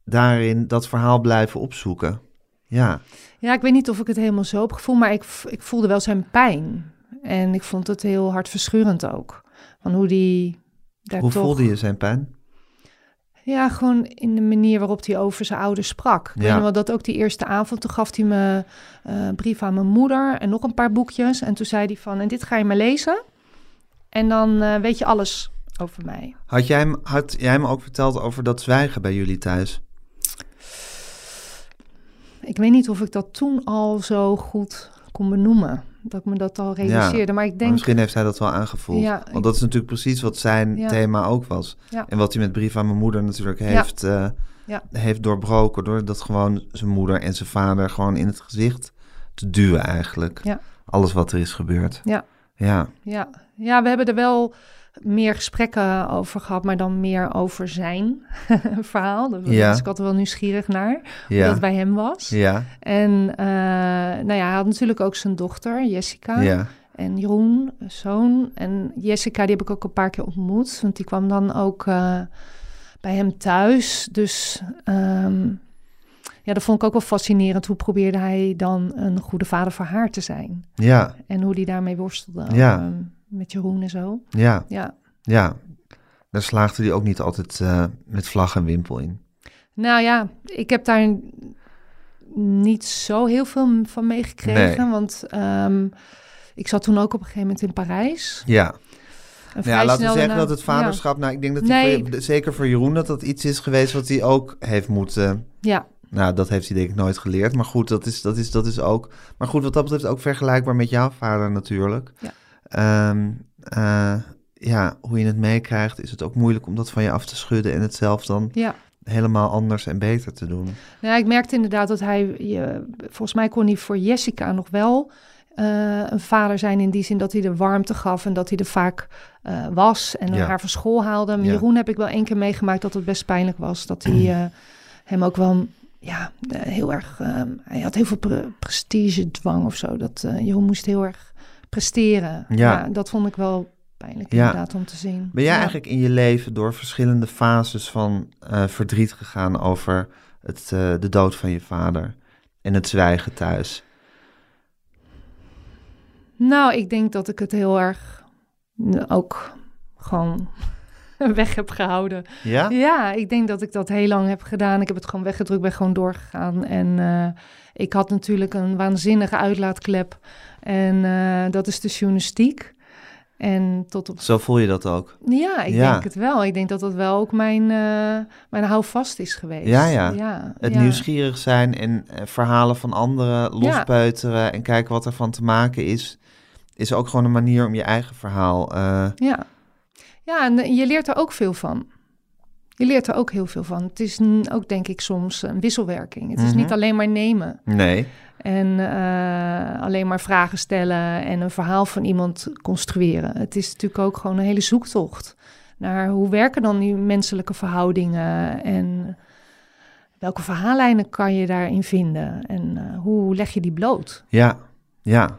daarin dat verhaal blijven opzoeken. Ja,
Ja, ik weet niet of ik het helemaal zo heb gevoeld, maar ik, ik voelde wel zijn pijn. En ik vond het heel hartverscheurend ook. Van hoe die daar
hoe
toch...
voelde je zijn pijn?
Ja, gewoon in de manier waarop hij over zijn ouders sprak.
Ja.
weet wel dat ook die eerste avond, toen gaf hij me eh, een brief aan mijn moeder en nog een paar boekjes. En toen zei hij van, en dit ga je maar lezen. En dan eh, weet je alles over mij.
Had jij, hem, had jij hem ook verteld over dat zwijgen bij jullie thuis?
Ik weet niet of ik dat toen al zo goed kon benoemen. Dat ik me dat al realiseerde. Maar ik
Maar
denk,
misschien heeft hij dat wel aangevoeld.
Ja,
Want dat is natuurlijk precies wat zijn
Ja.
thema ook was. En wat hij met brief aan mijn moeder natuurlijk heeft, eh, heeft doorbroken. Door dat gewoon zijn moeder en zijn vader gewoon in het gezicht te duwen eigenlijk. Alles wat er is gebeurd.
Ja.
Ja.
ja, ja, we hebben er wel meer gesprekken over gehad, maar dan meer over zijn verhaal. Daar
Ja.
was ik altijd wel nieuwsgierig naar, hoe
Ja.
dat bij hem was.
Ja.
En eh, nou ja, hij had natuurlijk ook zijn dochter, Jessica.
Ja.
En Jeroen, zoon. En Jessica, die heb ik ook een paar keer ontmoet. Want die kwam dan ook eh, bij hem thuis. Dus ehm, ja, dat vond ik ook wel fascinerend. Hoe probeerde hij dan een goede vader voor haar te zijn?
Ja.
En hoe die daarmee worstelde.
Ja.
ehm, met Jeroen en zo.
Ja.
Ja.
Ja. Daar slaagde hij ook niet altijd eh, met vlag en wimpel in.
Nou ja, ik heb daar niet zo heel veel van meegekregen.
Nee.
Want ehm, ik zat toen ook op een gegeven moment in Parijs.
Ja. Nou ja, laten we zeggen dat het vaderschap, nou ik denk dat
Nee.
voor zeker voor Jeroen dat dat iets is geweest wat hij ook heeft moeten,
Ja,
nou dat heeft hij denk ik nooit geleerd, maar goed, dat is, dat is, dat is ook, maar goed, wat dat betreft ook vergelijkbaar met jouw vader natuurlijk.
Ja.
Ehm, eh, ja, hoe je het meekrijgt, is het ook moeilijk om dat van je af te schudden en het zelf dan
ja.
helemaal anders en beter te doen.
Nou, ik merkte inderdaad dat hij, je, volgens mij kon hij voor Jessica nog wel eh, een vader zijn in die zin dat hij de warmte gaf en dat hij er vaak eh, was en
Ja.
haar van school haalde. Maar
Ja.
Jeroen heb ik wel één keer meegemaakt dat het best pijnlijk was. Dat hij hem ook wel, ja, heel erg, hij had heel veel pre prestigedwang of zo. Dat Jeroen moest heel erg presteren.
Ja.
dat vond ik wel pijnlijk
Ja.
inderdaad om te zien.
Ben jij
Ja.
eigenlijk in je leven door verschillende fases van eh, verdriet gegaan over het, eh, de dood van je vader en het zwijgen thuis?
Nou, ik denk dat ik het heel erg ook gewoon weg heb gehouden.
Ja?
Ja, ik denk dat ik dat heel lang heb gedaan. Ik heb het gewoon weggedrukt, ben gewoon doorgegaan. En eh, ik had natuurlijk een waanzinnige uitlaatklep. En eh, dat is de journalistiek. En tot op...
Zo voel je dat ook.
Ja, ik
Ja.
denk het wel. Ik denk dat dat wel ook mijn, eh mijn houvast is geweest.
Ja, ja.
ja
Het
ja.
nieuwsgierig zijn en eh, verhalen van anderen lospeuteren en kijken wat er van te maken is, is ook gewoon een manier om je eigen verhaal.
Ja. ja, en je leert er ook veel van. Je leert er ook heel veel van. Het is ook, denk ik, soms een wisselwerking. Het is
Mhm.
niet alleen maar nemen
nee.
En eh, alleen maar vragen stellen en een verhaal van iemand construeren. Het is natuurlijk ook gewoon een hele zoektocht naar hoe werken dan die menselijke verhoudingen en welke verhaallijnen kan je daarin vinden en eh, hoe leg je die bloot?
Ja, ja,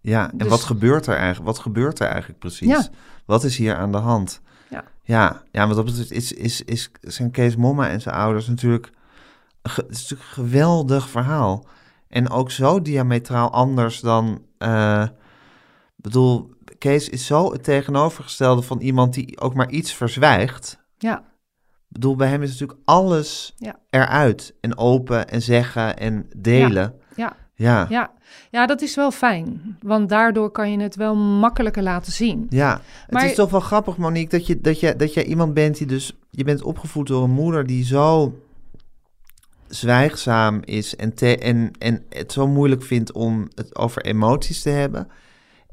ja. En
Dus-
wat gebeurt er eigenlijk? Wat gebeurt er eigenlijk precies?
Ja.
Wat is hier aan de hand?
Ja.
Ja, ja wat dat betreft is, is, is zijn Kees Momma en zijn ouders natuurlijk, het is natuurlijk een geweldig verhaal. En ook zo diametraal anders dan, eh, bedoel, Kees is zo het tegenovergestelde van iemand die ook maar iets verzwijgt.
Ja,
Ik bedoel, bij hem is natuurlijk alles
Ja.
eruit en open en zeggen en delen.
ja.
Ja.
Ja, ja, dat is wel fijn. Want daardoor kan je het wel makkelijker laten zien.
Ja,
Maar-
het is toch wel grappig, Monique, dat je, dat, je, dat jij iemand bent die dus... Je bent opgevoed door een moeder die zo zwijgzaam is en, te, en, en het zo moeilijk vindt om het over emoties te hebben.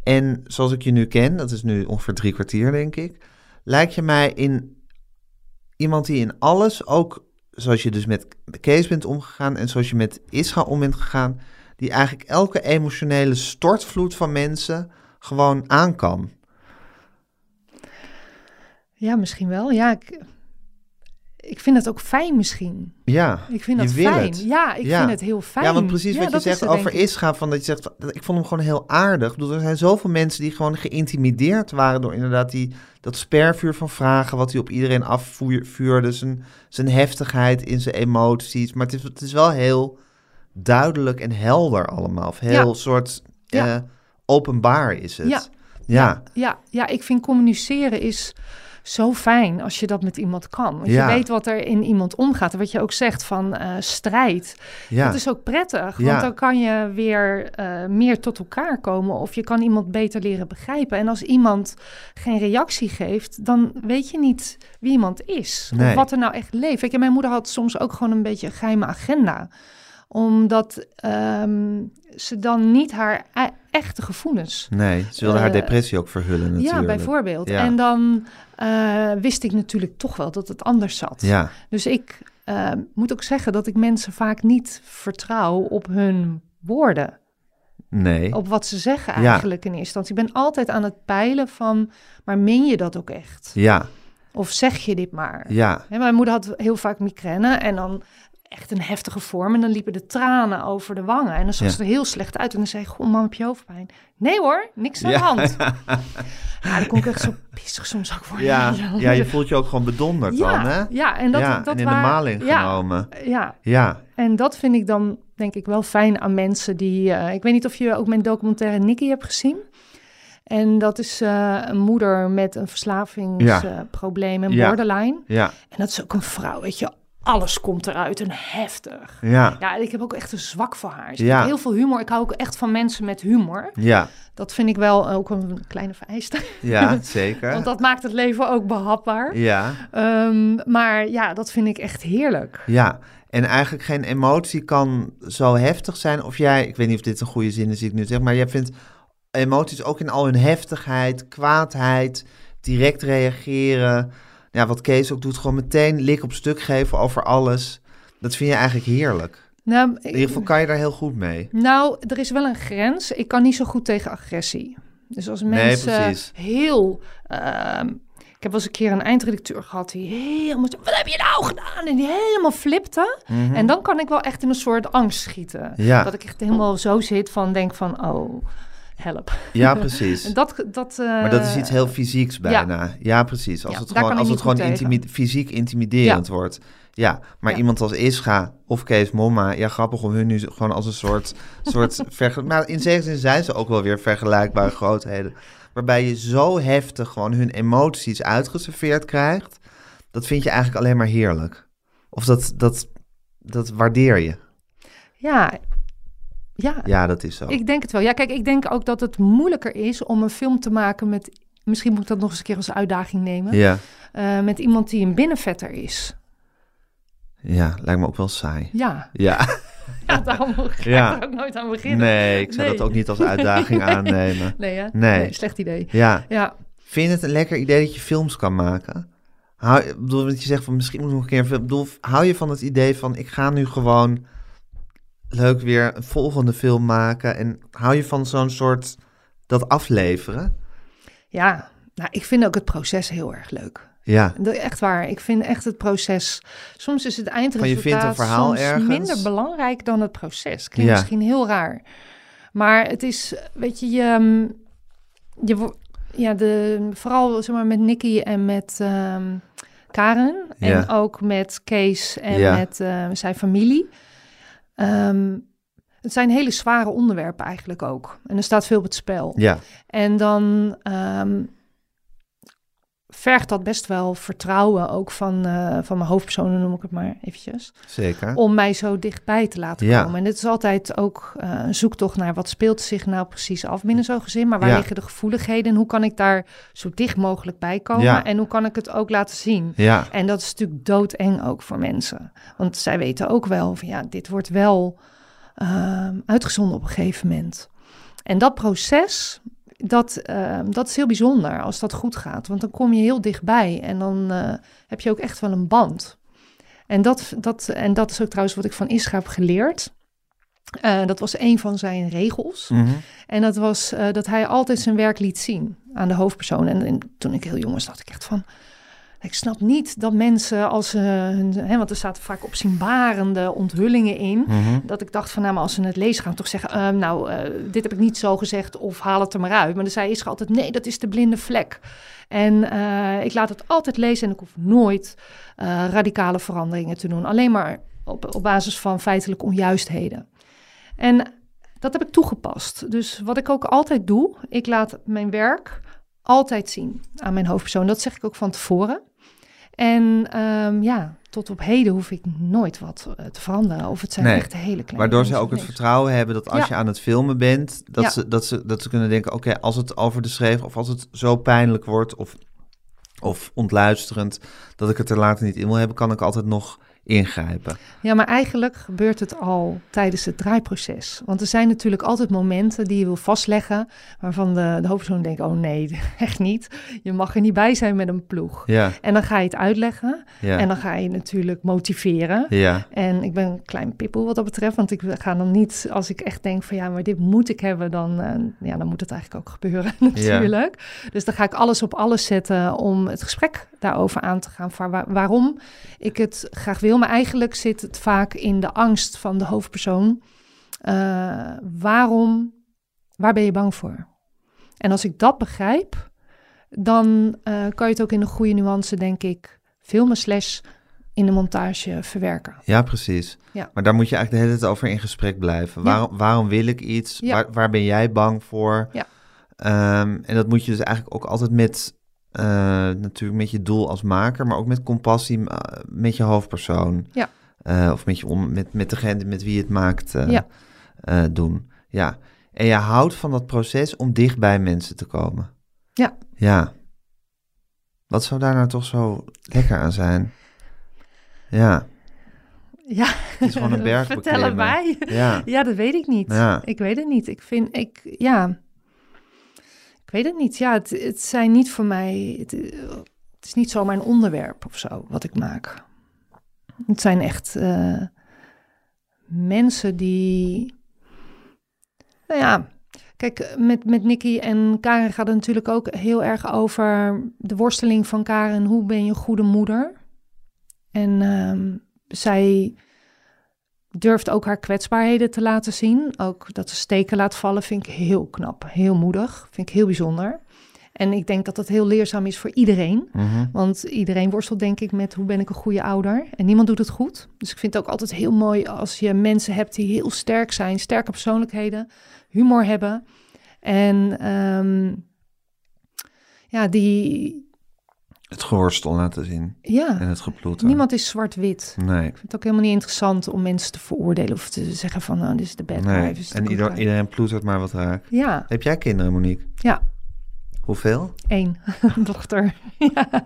En zoals ik je nu ken, dat is nu ongeveer drie kwartier, denk ik, lijkt je mij in iemand die in alles ook zoals je dus met Kees bent omgegaan en zoals je met Isra om bent gegaan, die eigenlijk elke emotionele stortvloed van mensen gewoon aan kan.
Ja, misschien wel. Ja, ik, ik vind het ook fijn misschien.
Ja,
Ik vind dat fijn.
het.
Ja, ik
Ja.
vind het heel fijn.
Ja, want precies
Ja,
wat je
is
zegt
het,
over. Isra, van dat je zegt, ik vond hem gewoon heel aardig. Ik bedoel, er zijn zoveel mensen die gewoon geïntimideerd waren door inderdaad die, dat spervuur van vragen wat hij op iedereen afvuurde, zijn, zijn heftigheid in zijn emoties. Maar het is, het is wel heel duidelijk en helder allemaal. Of heel
Ja.
soort eh, openbaar is het.
Ja.
Ja.
Ja, ja, ik vind communiceren is zo fijn als je dat met iemand kan. Want
Ja.
je weet wat er in iemand omgaat. En wat je ook zegt van eh, strijd.
ja.
Dat is ook prettig.
Ja.
Want dan kan je weer eh, meer tot elkaar komen. Of je kan iemand beter leren begrijpen. En als iemand geen reactie geeft, dan weet je niet wie iemand is.
Nee.
Of wat er nou echt leeft. Weet je, mijn moeder had soms ook gewoon een beetje een geheime agenda omdat ehm, ze dan niet haar e- echte gevoelens
Nee, ze wilde haar
Eh,
depressie ook verhullen natuurlijk.
ja, bijvoorbeeld.
Ja.
En dan eh, wist ik natuurlijk toch wel dat het anders zat.
Ja,
Dus ik eh, moet ook zeggen dat ik mensen vaak niet vertrouw op hun woorden.
nee.
Op wat ze zeggen
Ja.
eigenlijk in eerste instantie. Ik ben altijd aan het peilen van, maar meen je dat ook echt?
Ja,
Of zeg je dit maar?
ja,
mijn moeder had heel vaak migraine en dan echt een heftige vorm. En dan liepen de tranen over de wangen. En dan zag
Ja.
ze er heel slecht uit. En dan zei ik, goh, mam, heb je hoofdpijn? Nee hoor, niks aan
Ja.
de hand. Ja, dan kon ik echt zo pissig soms ook worden.
ja, ja, je voelt je ook gewoon bedonderd dan, hè?
ja, ja, en dat,
ja,
dat
en in
waren-
de maling
ja,
genomen.
Ja,
Ja,
en dat vind ik dan denk ik wel fijn aan mensen die... eh, ik weet niet of je ook mijn documentaire Nikki hebt gezien. En dat is eh, een moeder met een verslavingsprobleem en
Ja.
borderline.
ja,
En dat is ook een vrouw, weet je. Alles komt eruit en heftig.
ja,
Ja, ik heb ook echt een zwak voor haar. Ze
Ja.
heeft heel veel humor. Ik hou ook echt van mensen met humor.
ja,
Dat vind ik wel ook een kleine vereiste.
ja, zeker.
Want dat maakt het leven ook behapbaar.
Ja,
Ehm, maar ja, dat vind ik echt heerlijk.
ja. En eigenlijk geen emotie kan zo heftig zijn. Of jij, ik weet niet of dit een goede zin is die ik nu zeg, maar jij vindt emoties ook in al hun heftigheid, kwaadheid, direct reageren. Ja, wat Kees ook doet, gewoon meteen lik op stuk geven over alles. Dat vind je eigenlijk heerlijk.
Nou,
In ieder geval kan je daar heel goed mee.
nou, er is wel een grens. Ik kan niet zo goed tegen agressie. Dus als mensen heel... ehm, ik heb wel eens een keer een eindredacteur gehad die helemaal... Wat heb je nou gedaan? En die helemaal flipte. En dan kan ik wel echt in een soort angst schieten.
Mhm. Ja.
Dat ik echt helemaal zo zit van, denk van, oh, help.
Ja, precies.
En dat, dat, eh,
Maar dat is iets heel fysieks bijna. Ja, precies. Als
Ja,
het gewoon, als het gewoon intimi- fysiek intimiderend wordt. Ja, maar iemand als Ischa of Kees Momma, ja, grappig om hun nu gewoon als een soort. soort maar in zekere zin zijn ze ook wel weer vergelijkbare grootheden. Waarbij je zo heftig gewoon hun emoties uitgeserveerd krijgt. Dat vind je eigenlijk alleen maar heerlijk. Of dat, dat, dat waardeer je.
Ja, ja,
Ja, dat is zo.
ik denk het wel. Ja, kijk, ik denk ook dat het moeilijker is om een film te maken met... Misschien moet ik dat nog eens een keer als uitdaging nemen.
Ja,
eh, met iemand die een binnenvetter is.
ja, lijkt me ook wel saai.
Ja,
Ja,
ja daarom ga ik er ook nooit aan beginnen.
nee, ik zou
Nee.
dat ook niet als uitdaging aannemen.
Nee, hè?
Nee.
slecht idee.
Ja,
Ja,
Vind je het een lekker idee dat je films kan maken? Hou, bedoel, dat je zegt van misschien moet ik nog een keer bedoel, hou je van het idee van ik ga nu gewoon leuk weer een volgende film maken? En hou je van zo'n soort dat afleveren?
ja. Nou, ik vind ook het proces heel erg leuk.
Ja,
Echt waar. Ik vind echt het proces. Soms is het
Van je
eindresultaat
vindt een verhaal
soms
ergens.
minder belangrijk dan het proces. Klinkt
Ja.
misschien heel raar. Maar het is, weet je, je, mm, je ja, de, vooral zeg maar, met Nicky en met ehm, Karen. En
Ja.
ook met Kees en
Ja.
met eh, zijn familie. Ehm, het zijn hele zware onderwerpen eigenlijk ook. En er staat veel op het spel.
ja,
En dan ehm, vergt dat best wel vertrouwen ook van, eh, van mijn hoofdpersonen, noem ik het maar eventjes.
zeker.
Om mij zo dichtbij te laten
Ja.
komen. En dit is altijd ook eh, een zoektocht naar wat speelt zich nou precies af binnen zo'n gezin. Maar waar
Ja.
liggen de gevoeligheden en hoe kan ik daar zo dicht mogelijk bij komen?
Ja.
En hoe kan ik het ook laten zien?
Ja,
En dat is natuurlijk doodeng ook voor mensen. Want zij weten ook wel van ja, dit wordt wel ehm, uitgezonden op een gegeven moment. En dat proces, dat, ehm, dat is heel bijzonder als dat goed gaat. Want dan kom je heel dichtbij en dan eh, heb je ook echt wel een band. En dat, dat, en dat is ook trouwens wat ik van Isra heb geleerd. Uh, dat was een van zijn regels.
Mhm.
En dat was uh, dat hij altijd zijn werk liet zien aan de hoofdpersoon. En, en, toen ik heel jong was, dacht ik echt van... Ik snap niet dat mensen als ze hun... Hè, want er zaten vaak opzienbarende onthullingen in.
Mhm.
Dat ik dacht van, nou, maar als ze het lezen gaan toch zeggen... Uh, nou, dit heb ik niet zo gezegd of haal het er maar uit. Maar dan zei Isra altijd, nee, dat is de blinde vlek. En ik laat het altijd lezen en ik hoef nooit radicale veranderingen te doen. Alleen maar op, op basis van feitelijke onjuistheden. En dat heb ik toegepast. Dus wat ik ook altijd doe, ik laat mijn werk altijd zien aan mijn hoofdpersoon. Dat zeg ik ook van tevoren. En um, ja, tot op heden hoef ik nooit wat uh, te veranderen. Of het zijn
Nee,
echt hele kleine
Waardoor ze ook het vertrouwen hebben dat als
Ja.
je aan het filmen bent, dat,
Ja.
ze, dat, ze, dat ze kunnen denken: oké, als het over de schreef of als het zo pijnlijk wordt of, of ontluisterend dat ik het er later niet in wil hebben, kan ik altijd nog ingrijpen.
Ja, maar eigenlijk gebeurt het al tijdens het draaiproces. Want er zijn natuurlijk altijd momenten die je wil vastleggen, waarvan de, de hoofdpersoon denkt, oh nee, echt niet. Je mag er niet bij zijn met een ploeg.
Ja,
En dan ga je het uitleggen
ja,
en dan ga je natuurlijk motiveren.
ja,
En ik ben een klein pippel wat dat betreft, want ik ga dan niet, als ik echt denk van ja, maar dit moet ik hebben, dan, eh, ja, dan moet het eigenlijk ook gebeuren natuurlijk. Dus dan ga ik alles op alles zetten om het gesprek daarover aan te gaan. Van waar- waarom ik het graag wil, maar eigenlijk zit het vaak in de angst van de hoofdpersoon. Eh, waarom, waar ben je bang voor? En als ik dat begrijp, dan eh, kan je het ook in een goede nuance, denk ik, filmen slash in de montage verwerken.
ja, precies.
Ja.
Maar daar moet je eigenlijk de hele tijd over in gesprek blijven.
Ja.
Waarom, waarom wil ik iets?
Ja.
Waar, waar ben jij bang voor?
Ja.
Ehm, en dat moet je dus eigenlijk ook altijd met, eh, natuurlijk met je doel als maker, maar ook met compassie eh, met je hoofdpersoon.
Ja.
Eh, of met, je on- met, met degene met wie je het maakt
Ja.
doen. Ja. En je houdt van dat proces om dicht bij mensen te komen.
Ja.
Ja. Wat zou daar nou toch zo lekker aan zijn? Ja,
Ja,
het is gewoon een berg
vertel
beklimmen.
erbij.
Ja.
Ja, dat weet ik niet.
Ja.
Ik weet het niet. Ik vind, ik, ja, ik weet het niet. Ja, het, het zijn niet voor mij, het, is niet zomaar een onderwerp of zo wat ik maak. Het zijn echt eh, mensen die, nou ja, kijk, met, met Nicky en Karen gaat het natuurlijk ook heel erg over de worsteling van Karen. Hoe ben je een goede moeder? En ehm, zij durft ook haar kwetsbaarheden te laten zien. Ook dat ze steken laat vallen vind ik heel knap, heel moedig, vind ik heel bijzonder. En ik denk dat dat heel leerzaam is voor iedereen.
Mhm.
Want iedereen worstelt denk ik met hoe ben ik een goede ouder. En niemand doet het goed. Dus ik vind het ook altijd heel mooi als je mensen hebt die heel sterk zijn. Sterke persoonlijkheden, humor hebben. En ehm, ja, die...
Het geworstel laten zien
Ja,
en het geploeter.
niemand is zwart-wit.
Nee.
Ik vind het ook helemaal niet interessant om mensen te veroordelen of te zeggen van, nou, dit is de bad
nee. En ieder, iedereen ploetert maar wat raak.
Ja,
Heb jij kinderen, Monique?
ja,
Hoeveel?
één dochter. ja.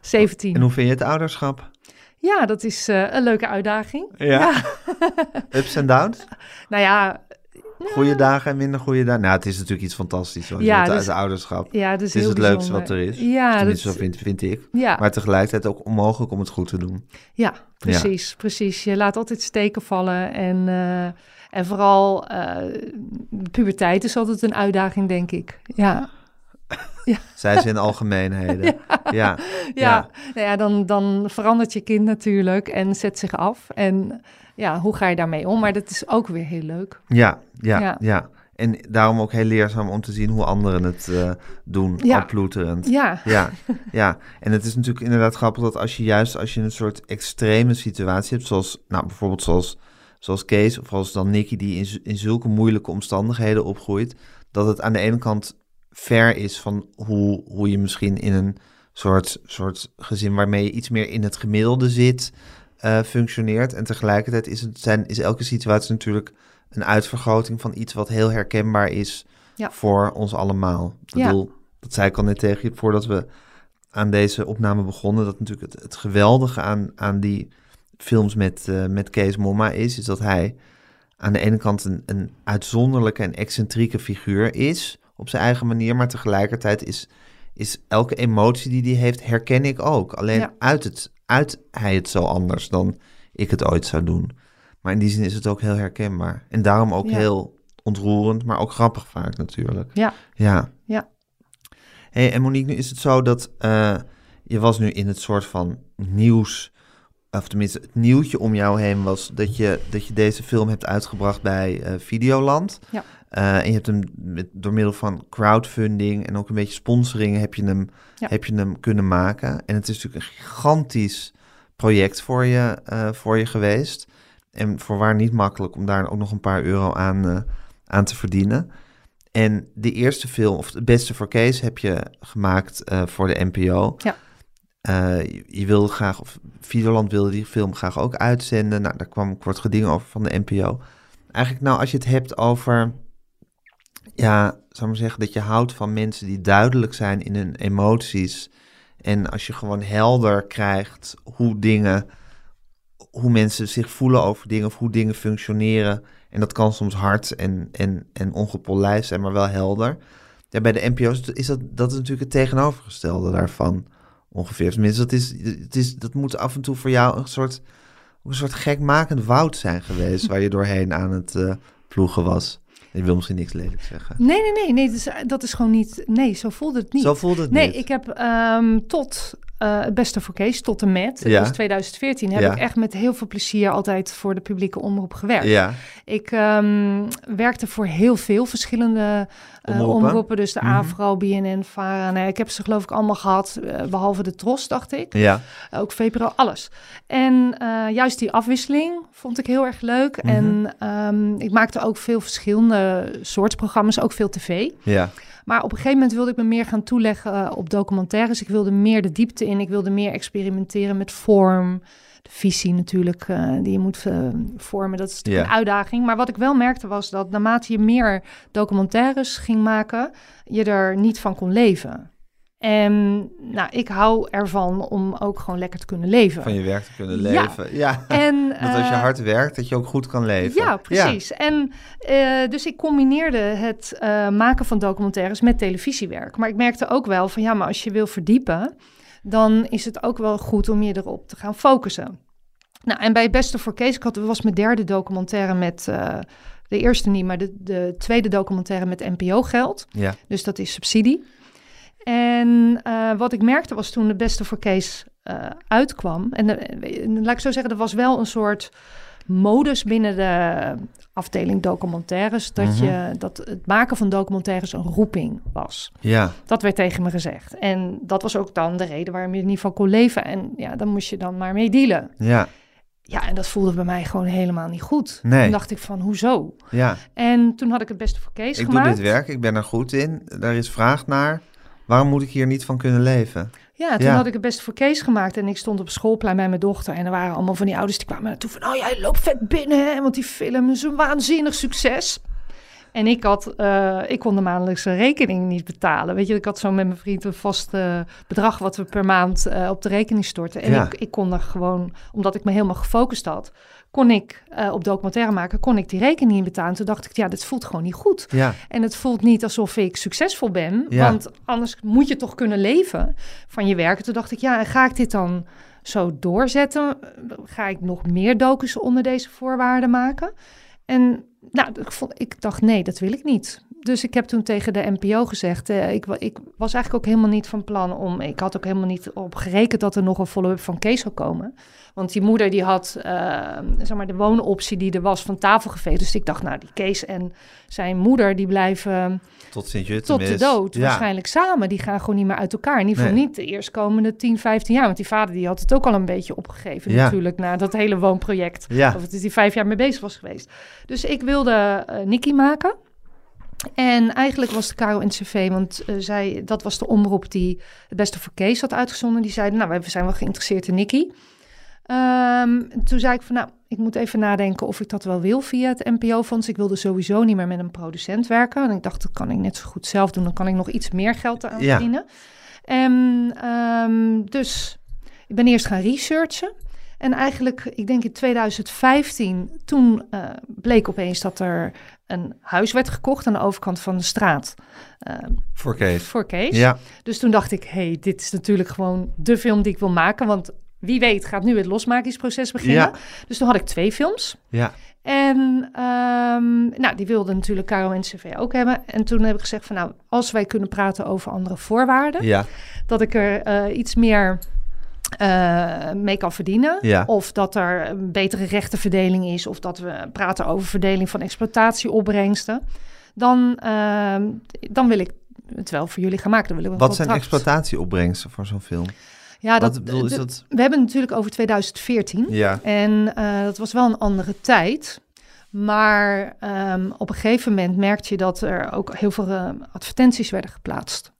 17.
En hoe vind je het ouderschap?
Ja, dat is eh, een leuke uitdaging.
Ja. Ups en downs?
Nou ja,
Goede dagen en minder goede dagen? Nou, het is natuurlijk iets fantastisch. Hoor.
Ja,
het,
dus-
ouderschap.
ja, dat is
Het is
heel
het leukste wat er is.
Ja, dat,
vind, vind ik.
ja,
Maar tegelijkertijd ook onmogelijk om het goed te doen.
ja, precies, precies. Je laat altijd steken vallen en, eh, en vooral de puberteit is altijd een uitdaging, denk ik. Ja,
Zij ze in algemeenheden. ja. Ja.
ja. Nou ja dan, dan verandert je kind natuurlijk en zet zich af. En ja, hoe ga je daarmee om? Maar dat is ook weer heel leuk.
Ja, ja, ja,
Ja.
En daarom ook heel leerzaam om te zien hoe anderen het eh, doen,
Ja.
al ploeterend.
Ja,
Ja, ja. En het is natuurlijk inderdaad grappig dat als je juist als je een soort extreme situatie hebt, zoals nou, bijvoorbeeld zoals, zoals Kees of als dan Nicky die in, in zulke moeilijke omstandigheden opgroeit, dat het aan de ene kant ver is van hoe, hoe je misschien in een soort, soort gezin waarmee je iets meer in het gemiddelde zit, eh, functioneert. En tegelijkertijd is, het, zijn, is elke situatie natuurlijk een uitvergroting van iets wat heel herkenbaar is
Ja.
voor ons allemaal. Ik
Ja.
bedoel, dat zei ik al net tegen je voordat we aan deze opname begonnen. Dat natuurlijk het, het geweldige aan, aan die films met, eh, met Kees Momma is, is dat hij aan de ene kant een, een uitzonderlijke en excentrieke figuur is op zijn eigen manier, maar tegelijkertijd is, is elke emotie die hij heeft, herken ik ook. Alleen
Ja.
uit, het, uit hij het zo anders dan ik het ooit zou doen. Maar in die zin is het ook heel herkenbaar. En daarom ook
Ja.
heel ontroerend, maar ook grappig vaak natuurlijk.
Ja.
Ja.
Ja.
Hey, en Monique, nu is het zo dat eh, je was nu in het soort van nieuws, of tenminste het nieuwtje om jou heen was dat je, dat je deze film hebt uitgebracht bij eh, Videoland.
Ja.
Eh, en je hebt hem met, door middel van crowdfunding en ook een beetje sponsoring heb je hem,
Ja.
heb je hem kunnen maken. En het is natuurlijk een gigantisch project voor je, eh, voor je geweest. En voorwaar niet makkelijk om daar ook nog een paar euro aan, eh, aan te verdienen. En de eerste film, of het beste voor Kees, heb je gemaakt voor de NPO.
Ja.
Je, je wilde graag, of Videoland wilde die film graag ook uitzenden. Nou, daar kwam een kort geding over van de NPO. Eigenlijk nou, als je het hebt over, ja, zou maar zeggen, dat je houdt van mensen die duidelijk zijn in hun emoties. En als je gewoon helder krijgt hoe dingen, hoe mensen zich voelen over dingen of hoe dingen functioneren. En dat kan soms hard en, en, en ongepolijst zijn, maar wel helder. Ja, bij de NPO's is dat, dat is natuurlijk het tegenovergestelde daarvan ongeveer. Tenminste, dat, is, het is, dat moet af en toe voor jou een soort, een soort gekmakend woud zijn geweest... waar je doorheen aan het eh, ploegen was. Je wil misschien niks lelijk zeggen.
Nee, nee, nee, nee dat, is, dat is gewoon niet... Nee, zo voelde het niet.
Zo voelde het
nee,
niet.
ik heb ehm, tot eh, het beste voor Kees, tot en met,
Ja.
was 2014, heb
Ja.
ik echt met heel veel plezier altijd voor de publieke omroep gewerkt.
Ja,
Ik ehm, werkte voor heel veel verschillende eh,
Omroepen.
Dus de
Mhm.
AVRO, BNN, VARA. Nou, ik heb ze geloof ik allemaal gehad, eh, behalve de TROS, dacht ik.
ja,
Ook VPRO, alles. En juist die afwisseling vond ik heel erg leuk.
Mhm.
En ehm, ik maakte ook veel verschillende soorten programma's, ook veel tv.
ja,
Maar op een gegeven moment wilde ik me meer gaan toeleggen eh, op documentaires. Ik wilde meer de diepte in. Ik wilde meer experimenteren met vorm. De visie natuurlijk, eh, die je moet eh, vormen. Dat is natuurlijk een uitdaging. Maar wat ik wel merkte was dat naarmate je meer documentaires ging maken... je er niet van kon leven. En nou, ik hou ervan om ook gewoon lekker te kunnen leven.
van je werk te kunnen leven. Ja,
En,
dat als je
eh,
hard werkt, dat je ook goed kan leven.
ja, precies. En eh, dus ik combineerde het eh, maken van documentaires met televisiewerk. Maar ik merkte ook wel van ja, maar als je wil verdiepen, dan is het ook wel goed om je erop te gaan focussen. Nou, en bij Beste voor Kees, ik had, was mijn derde documentaire met, de eerste niet, maar de, de tweede documentaire met NPO-geld.
Ja,
Dus dat is subsidie. En eh, wat ik merkte was toen de beste voor Kees eh, uitkwam. En laat ik zo zeggen, er was wel een soort modus binnen de afdeling documentaires. Dat,
Mhm.
je, dat het maken van documentaires een roeping was.
ja,
Dat werd tegen me gezegd. En dat was ook dan de reden waarom je er niet van kon leven. En ja, dan moest je dan maar mee dealen.
ja,
Ja, en dat voelde bij mij gewoon helemaal niet goed.
Nee.
Toen dacht ik van, hoezo?
ja.
En toen had ik het beste voor Kees
Ik
gemaakt.
doe dit werk, ik ben er goed in. Daar is vraag naar. Waarom moet ik hier niet van kunnen leven?
Ja, toen
Ja.
had ik het best voor Kees gemaakt en ik stond op schoolplein bij mijn dochter. En er waren allemaal van die ouders die kwamen naartoe van... Oh, jij loopt vet binnen, hè, want die film is een waanzinnig succes. En ik, had, eh, ik kon de maandelijkse rekening niet betalen. Weet je, ik had zo met mijn vriend een vast eh, bedrag... wat we per maand eh, op de rekening storten. En
Ja.
ik, ik kon er gewoon, omdat ik me helemaal gefocust had... kon ik eh, op documentaire maken, kon ik die rekening niet betalen. Toen dacht ik, ja, dit voelt gewoon niet goed.
Ja,
En het voelt niet alsof ik succesvol ben,
Ja.
want anders moet je toch kunnen leven van je werk. En toen dacht ik, ja, en ga ik dit dan zo doorzetten? Ga ik nog meer docus onder deze voorwaarden maken? En nou, ik, vond, ik dacht, nee, dat wil ik niet. Dus ik heb toen tegen de NPO gezegd, eh, ik, ik was eigenlijk ook helemaal niet van plan om, ik had ook helemaal niet op gerekend dat er nog een follow-up van Kees zou komen. Want die moeder die had, eh, zeg maar, de woonoptie die er was van tafel geveegd. Dus ik dacht, nou, die Kees en zijn moeder, die blijven
tot
tot de dood
Ja.
waarschijnlijk samen. Die gaan gewoon niet meer uit elkaar. In ieder geval
Nee.
niet de eerstkomende 10, 15 jaar. Want die vader die had het ook al een beetje opgegeven
Ja.
natuurlijk... na dat hele woonproject.
Ja,
Of het is die vijf jaar mee bezig was geweest. Dus ik wilde eh Nicky maken. En eigenlijk was de KRO-NCV, want eh, zij, dat was de omroep die het beste voor Kees had uitgezonden. Die zeiden, nou, we zijn wel geïnteresseerd in Nicky. Ehm, toen zei ik van, nou, ik moet even nadenken of ik dat wel wil via het NPO-fonds. Ik wilde sowieso niet meer met een producent werken. En ik dacht, dat kan ik net zo goed zelf doen. Dan kan ik nog iets meer geld aan
Ja.
verdienen. En ehm, dus ik ben eerst gaan researchen. En eigenlijk, ik denk in 2015, toen uh, bleek opeens dat er een huis werd gekocht aan de overkant van de straat.
Uh, voor Kees.
Voor Kees.
Ja.
Dus toen dacht ik, hey, dit is natuurlijk gewoon de film die ik wil maken. Want wie weet gaat nu het losmakingsproces beginnen. Ja. Dus toen had ik twee films.
Ja.
En um, nou, die wilde natuurlijk Caro en CV ook hebben. En toen heb ik gezegd van nou, als wij kunnen praten over andere voorwaarden,
ja.
dat ik er uh, iets meer uh, mee kan verdienen.
Ja.
Of dat er een betere rechtenverdeling is. Of dat we praten over verdeling van exploitatieopbrengsten. Dan, uh, dan wil ik het wel voor jullie gaan maken. Dan wil ik
Wat zijn exploitatieopbrengsten voor zo'n film?
Ja, dat, bedoel, is dat... we hebben natuurlijk over 2014.
Ja.
En uh, dat was wel een andere tijd. Maar um, op een gegeven moment merkte je dat er ook heel veel uh, advertenties werden geplaatst.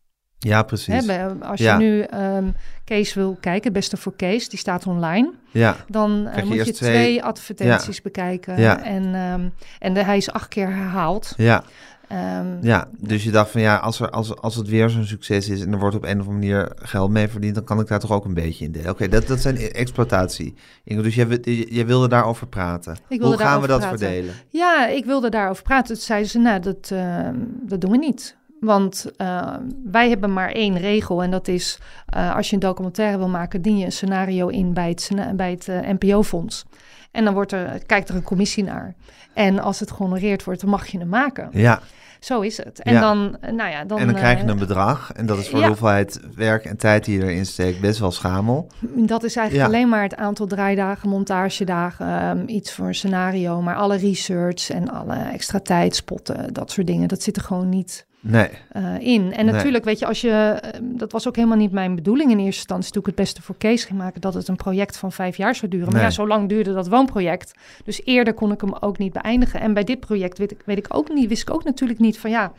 Ja, precies.
Hè, als je nu um, Kees wil kijken, beste voor Kees, die staat online.
Ja.
Dan uh, moet je twee, twee advertenties ja. bekijken.
Ja.
En, um, en de, hij is acht keer herhaald.
Ja.
Um,
ja, dus je dacht van ja, als, er, als, als het weer zo'n succes is en er wordt op een of andere manier geld mee verdiend, dan kan ik daar toch ook een beetje in delen. Oké, dat, dat zijn exploitatie. Dus jij, jij wilde daarover praten.
Wilde
Hoe gaan we dat
praten.
verdelen?
Ja, ik wilde daarover praten. Toen zeiden ze, nou, dat, uh, dat doen we niet. Want uh, wij hebben maar één regel en dat is uh, als je een documentaire wil maken, dien je een scenario in bij het, bij het uh, NPO-fonds. En dan wordt er, kijkt er een commissie naar. En als het gehonoreerd wordt, dan mag je hem maken.
Ja.
Zo is het. En,
ja.
dan, nou ja, dan,
en dan krijg je een bedrag. En dat is voor ja. de hoeveelheid werk en tijd die je erin steekt best wel schamel.
Dat is eigenlijk ja. alleen maar het aantal draaidagen, montagedagen, um, iets voor een scenario. Maar alle research en alle extra tijd, spotten, dat soort dingen, dat zit er gewoon niet
nee.
Uh, in. En
Nee.
natuurlijk, weet je, als je, uh, dat was ook helemaal niet mijn bedoeling in eerste instantie, toen ik het beste voor Kees ging maken, dat het een project van vijf jaar zou duren. Maar ja, zo lang duurde dat woonproject. Dus eerder kon ik hem ook niet beëindigen. En bij dit project weet ik, weet ik ook niet, wist ik ook natuurlijk niet van ja,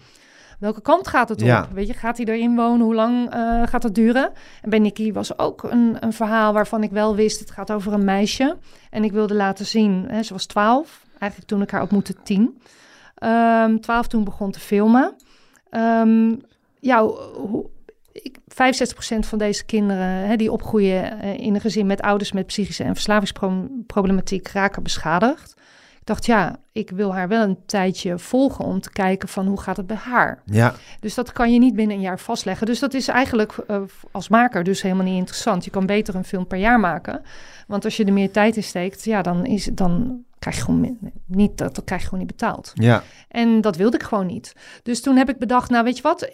welke kant gaat het op?
Ja.
Weet je, gaat hij erin wonen? Hoe lang uh, gaat het duren? En bij Nicky was ook een, een verhaal waarvan ik wel wist, het gaat over een meisje. En ik wilde laten zien, hè, ze was twaalf, eigenlijk toen ik haar ontmoette tien. Um, twaalf toen begon te filmen. Um, ja, hoe, ik, 65% van deze kinderen hè, die opgroeien uh, in een gezin met ouders met psychische en verslavingsproblematiek raken beschadigd. Ik dacht, ja, ik wil haar wel een tijdje volgen om te kijken van hoe gaat het bij haar.
Ja,
Dus dat kan je niet binnen een jaar vastleggen. Dus dat is eigenlijk uh, als maker dus helemaal niet interessant. Je kan beter een film per jaar maken. Want als je er meer tijd in steekt, ja, dan, is, dan krijg je gewoon niet, dat, dat krijg je gewoon niet betaald.
ja,
En dat wilde ik gewoon niet. Dus toen heb ik bedacht, nou weet je wat,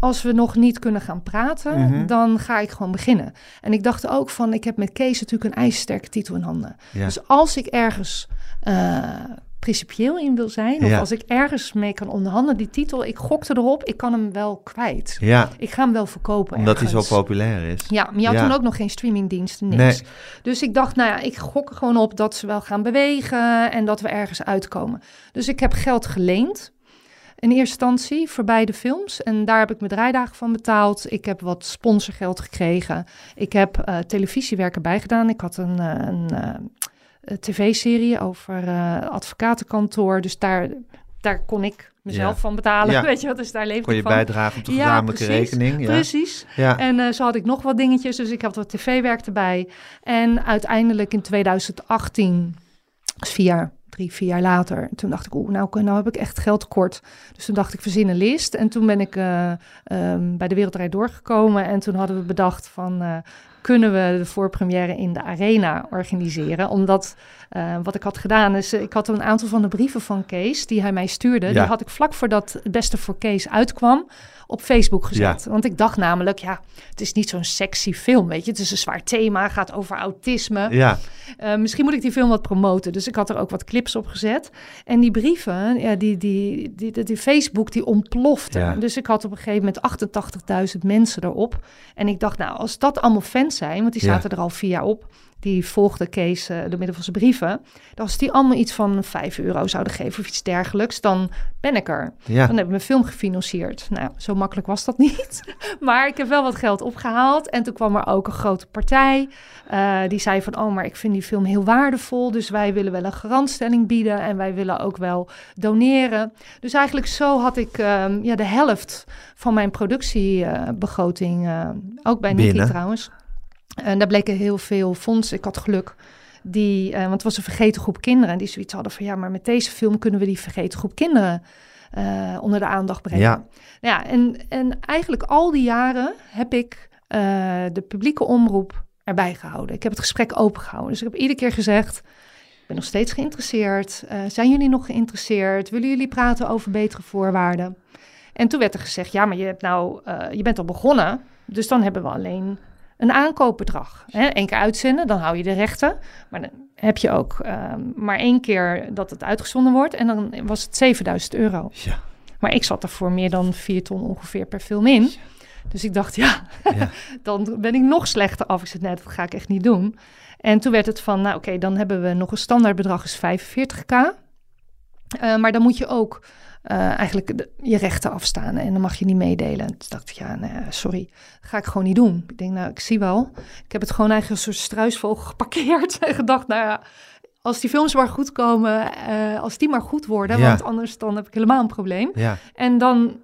als we nog niet kunnen gaan praten,
Mhm.
dan ga ik gewoon beginnen. En ik dacht ook van, ik heb met Kees natuurlijk een ijzersterke titel in handen.
ja.
Dus als ik ergens uh, principieel in wil zijn, of
Ja.
als ik ergens mee kan onderhandelen, die titel, ik gokte erop, ik kan hem wel kwijt.
ja.
Ik ga hem wel verkopen
omdat hij zo populair is.
Ja, maar je had
Ja.
toen ook nog geen streamingdiensten, niks.
Nee.
Dus ik dacht, nou ja, ik gok er gewoon op dat ze wel gaan bewegen en dat we ergens uitkomen. Dus ik heb geld geleend. In eerste instantie voor beide films. En daar heb ik mijn draaidagen van betaald. Ik heb wat sponsorgeld gekregen. Ik heb uh, televisiewerk erbij gedaan. Ik had een, uh, een uh, tv-serie over uh, advocatenkantoor. Dus daar, daar kon ik mezelf
Ja.
van betalen.
Ja.
Weet je wat? Dus daar leefde
Kon je
ik van.
bijdragen op de
Ja,
gezamenlijke
precies.
rekening. Ja.
Precies.
Ja.
En uh, zo had ik nog wat dingetjes, dus ik had wat tv-werk erbij. En uiteindelijk in 2018, dus vier jaar, drie, vier jaar later, toen dacht ik, oeh, nou, nou heb ik echt geld tekort. Dus toen dacht ik, verzin een list. En toen ben ik uh, um, bij de Wereldrijd doorgekomen en toen hadden we bedacht van... Uh, kunnen we de voorpremière in de arena organiseren? Omdat uh, wat ik had gedaan is, ik had een aantal van de brieven van Kees die hij mij stuurde,
Ja.
die had ik vlak voordat het beste voor Kees uitkwam op Facebook gezet.
Ja.
Want ik dacht namelijk, ja, het is niet zo'n sexy film, weet je. Het is een zwaar thema, gaat over autisme.
Ja.
Uh, misschien moet ik die film wat promoten. Dus ik had er ook wat clips op gezet. En die brieven, ja, die, die, die, die, die Facebook, die ontplofte.
Ja.
Dus ik had op een gegeven moment 88.000 mensen erop. En ik dacht, nou, als dat allemaal fans zijn, want die
Ja.
zaten er al vier jaar op. Die volgden Kees uh, door middel van zijn brieven. Dan als die allemaal iets van 5 euro zouden geven of iets dergelijks, dan ben ik er.
Ja.
Dan heb ik mijn film gefinancierd. Nou, zo makkelijk was dat niet. maar ik heb wel wat geld opgehaald. En toen kwam er ook een grote partij. Uh, die zei van, oh, maar ik vind die film heel waardevol. Dus wij willen wel een garantstelling bieden. En wij willen ook wel doneren. Dus eigenlijk zo had ik um, ja, de helft van mijn productiebegroting. Uh, ook bij. Nicky trouwens. En daar bleken heel veel fondsen, ik had geluk, die, uh, want het was een vergeten groep kinderen, die zoiets hadden van ja, maar met deze film kunnen we die vergeten groep kinderen uh, onder de aandacht brengen. Ja. ja, en, en eigenlijk al die jaren heb ik uh, de publieke omroep erbij gehouden. Ik heb het gesprek opengehouden. Dus ik heb iedere keer gezegd, ik ben nog steeds geïnteresseerd. zijn jullie nog geïnteresseerd? Willen jullie praten over betere voorwaarden? En toen werd er gezegd, ja, maar je, hebt nou, je bent al begonnen, dus dan hebben we alleen een aankoopbedrag. Hè? Eén keer uitzenden, dan hou je de rechten. Maar dan heb je ook um, maar één keer dat het uitgezonden wordt. En dan was het 7000 euro. Ja. Maar ik zat er voor meer dan 4 ton ongeveer per film in. Dus ik dacht, ja, ja. dan ben ik nog slechter af. Ik zei, nee, dat ga ik echt niet doen. En toen werd het van, nou oké, okay, dan hebben we nog een standaardbedrag is 45k. Uh, maar dan moet je ook uh, eigenlijk je rechten afstaan en dan mag je niet meedelen. En toen dacht ik, ja, nee, sorry, ga ik gewoon niet doen. Ik denk, nou, ik zie wel. Ik heb het gewoon eigenlijk een soort struisvogel geparkeerd en gedacht, nou ja, als die films maar goed komen, uh, als die maar goed worden, want anders dan heb ik helemaal een probleem. Ja. En dan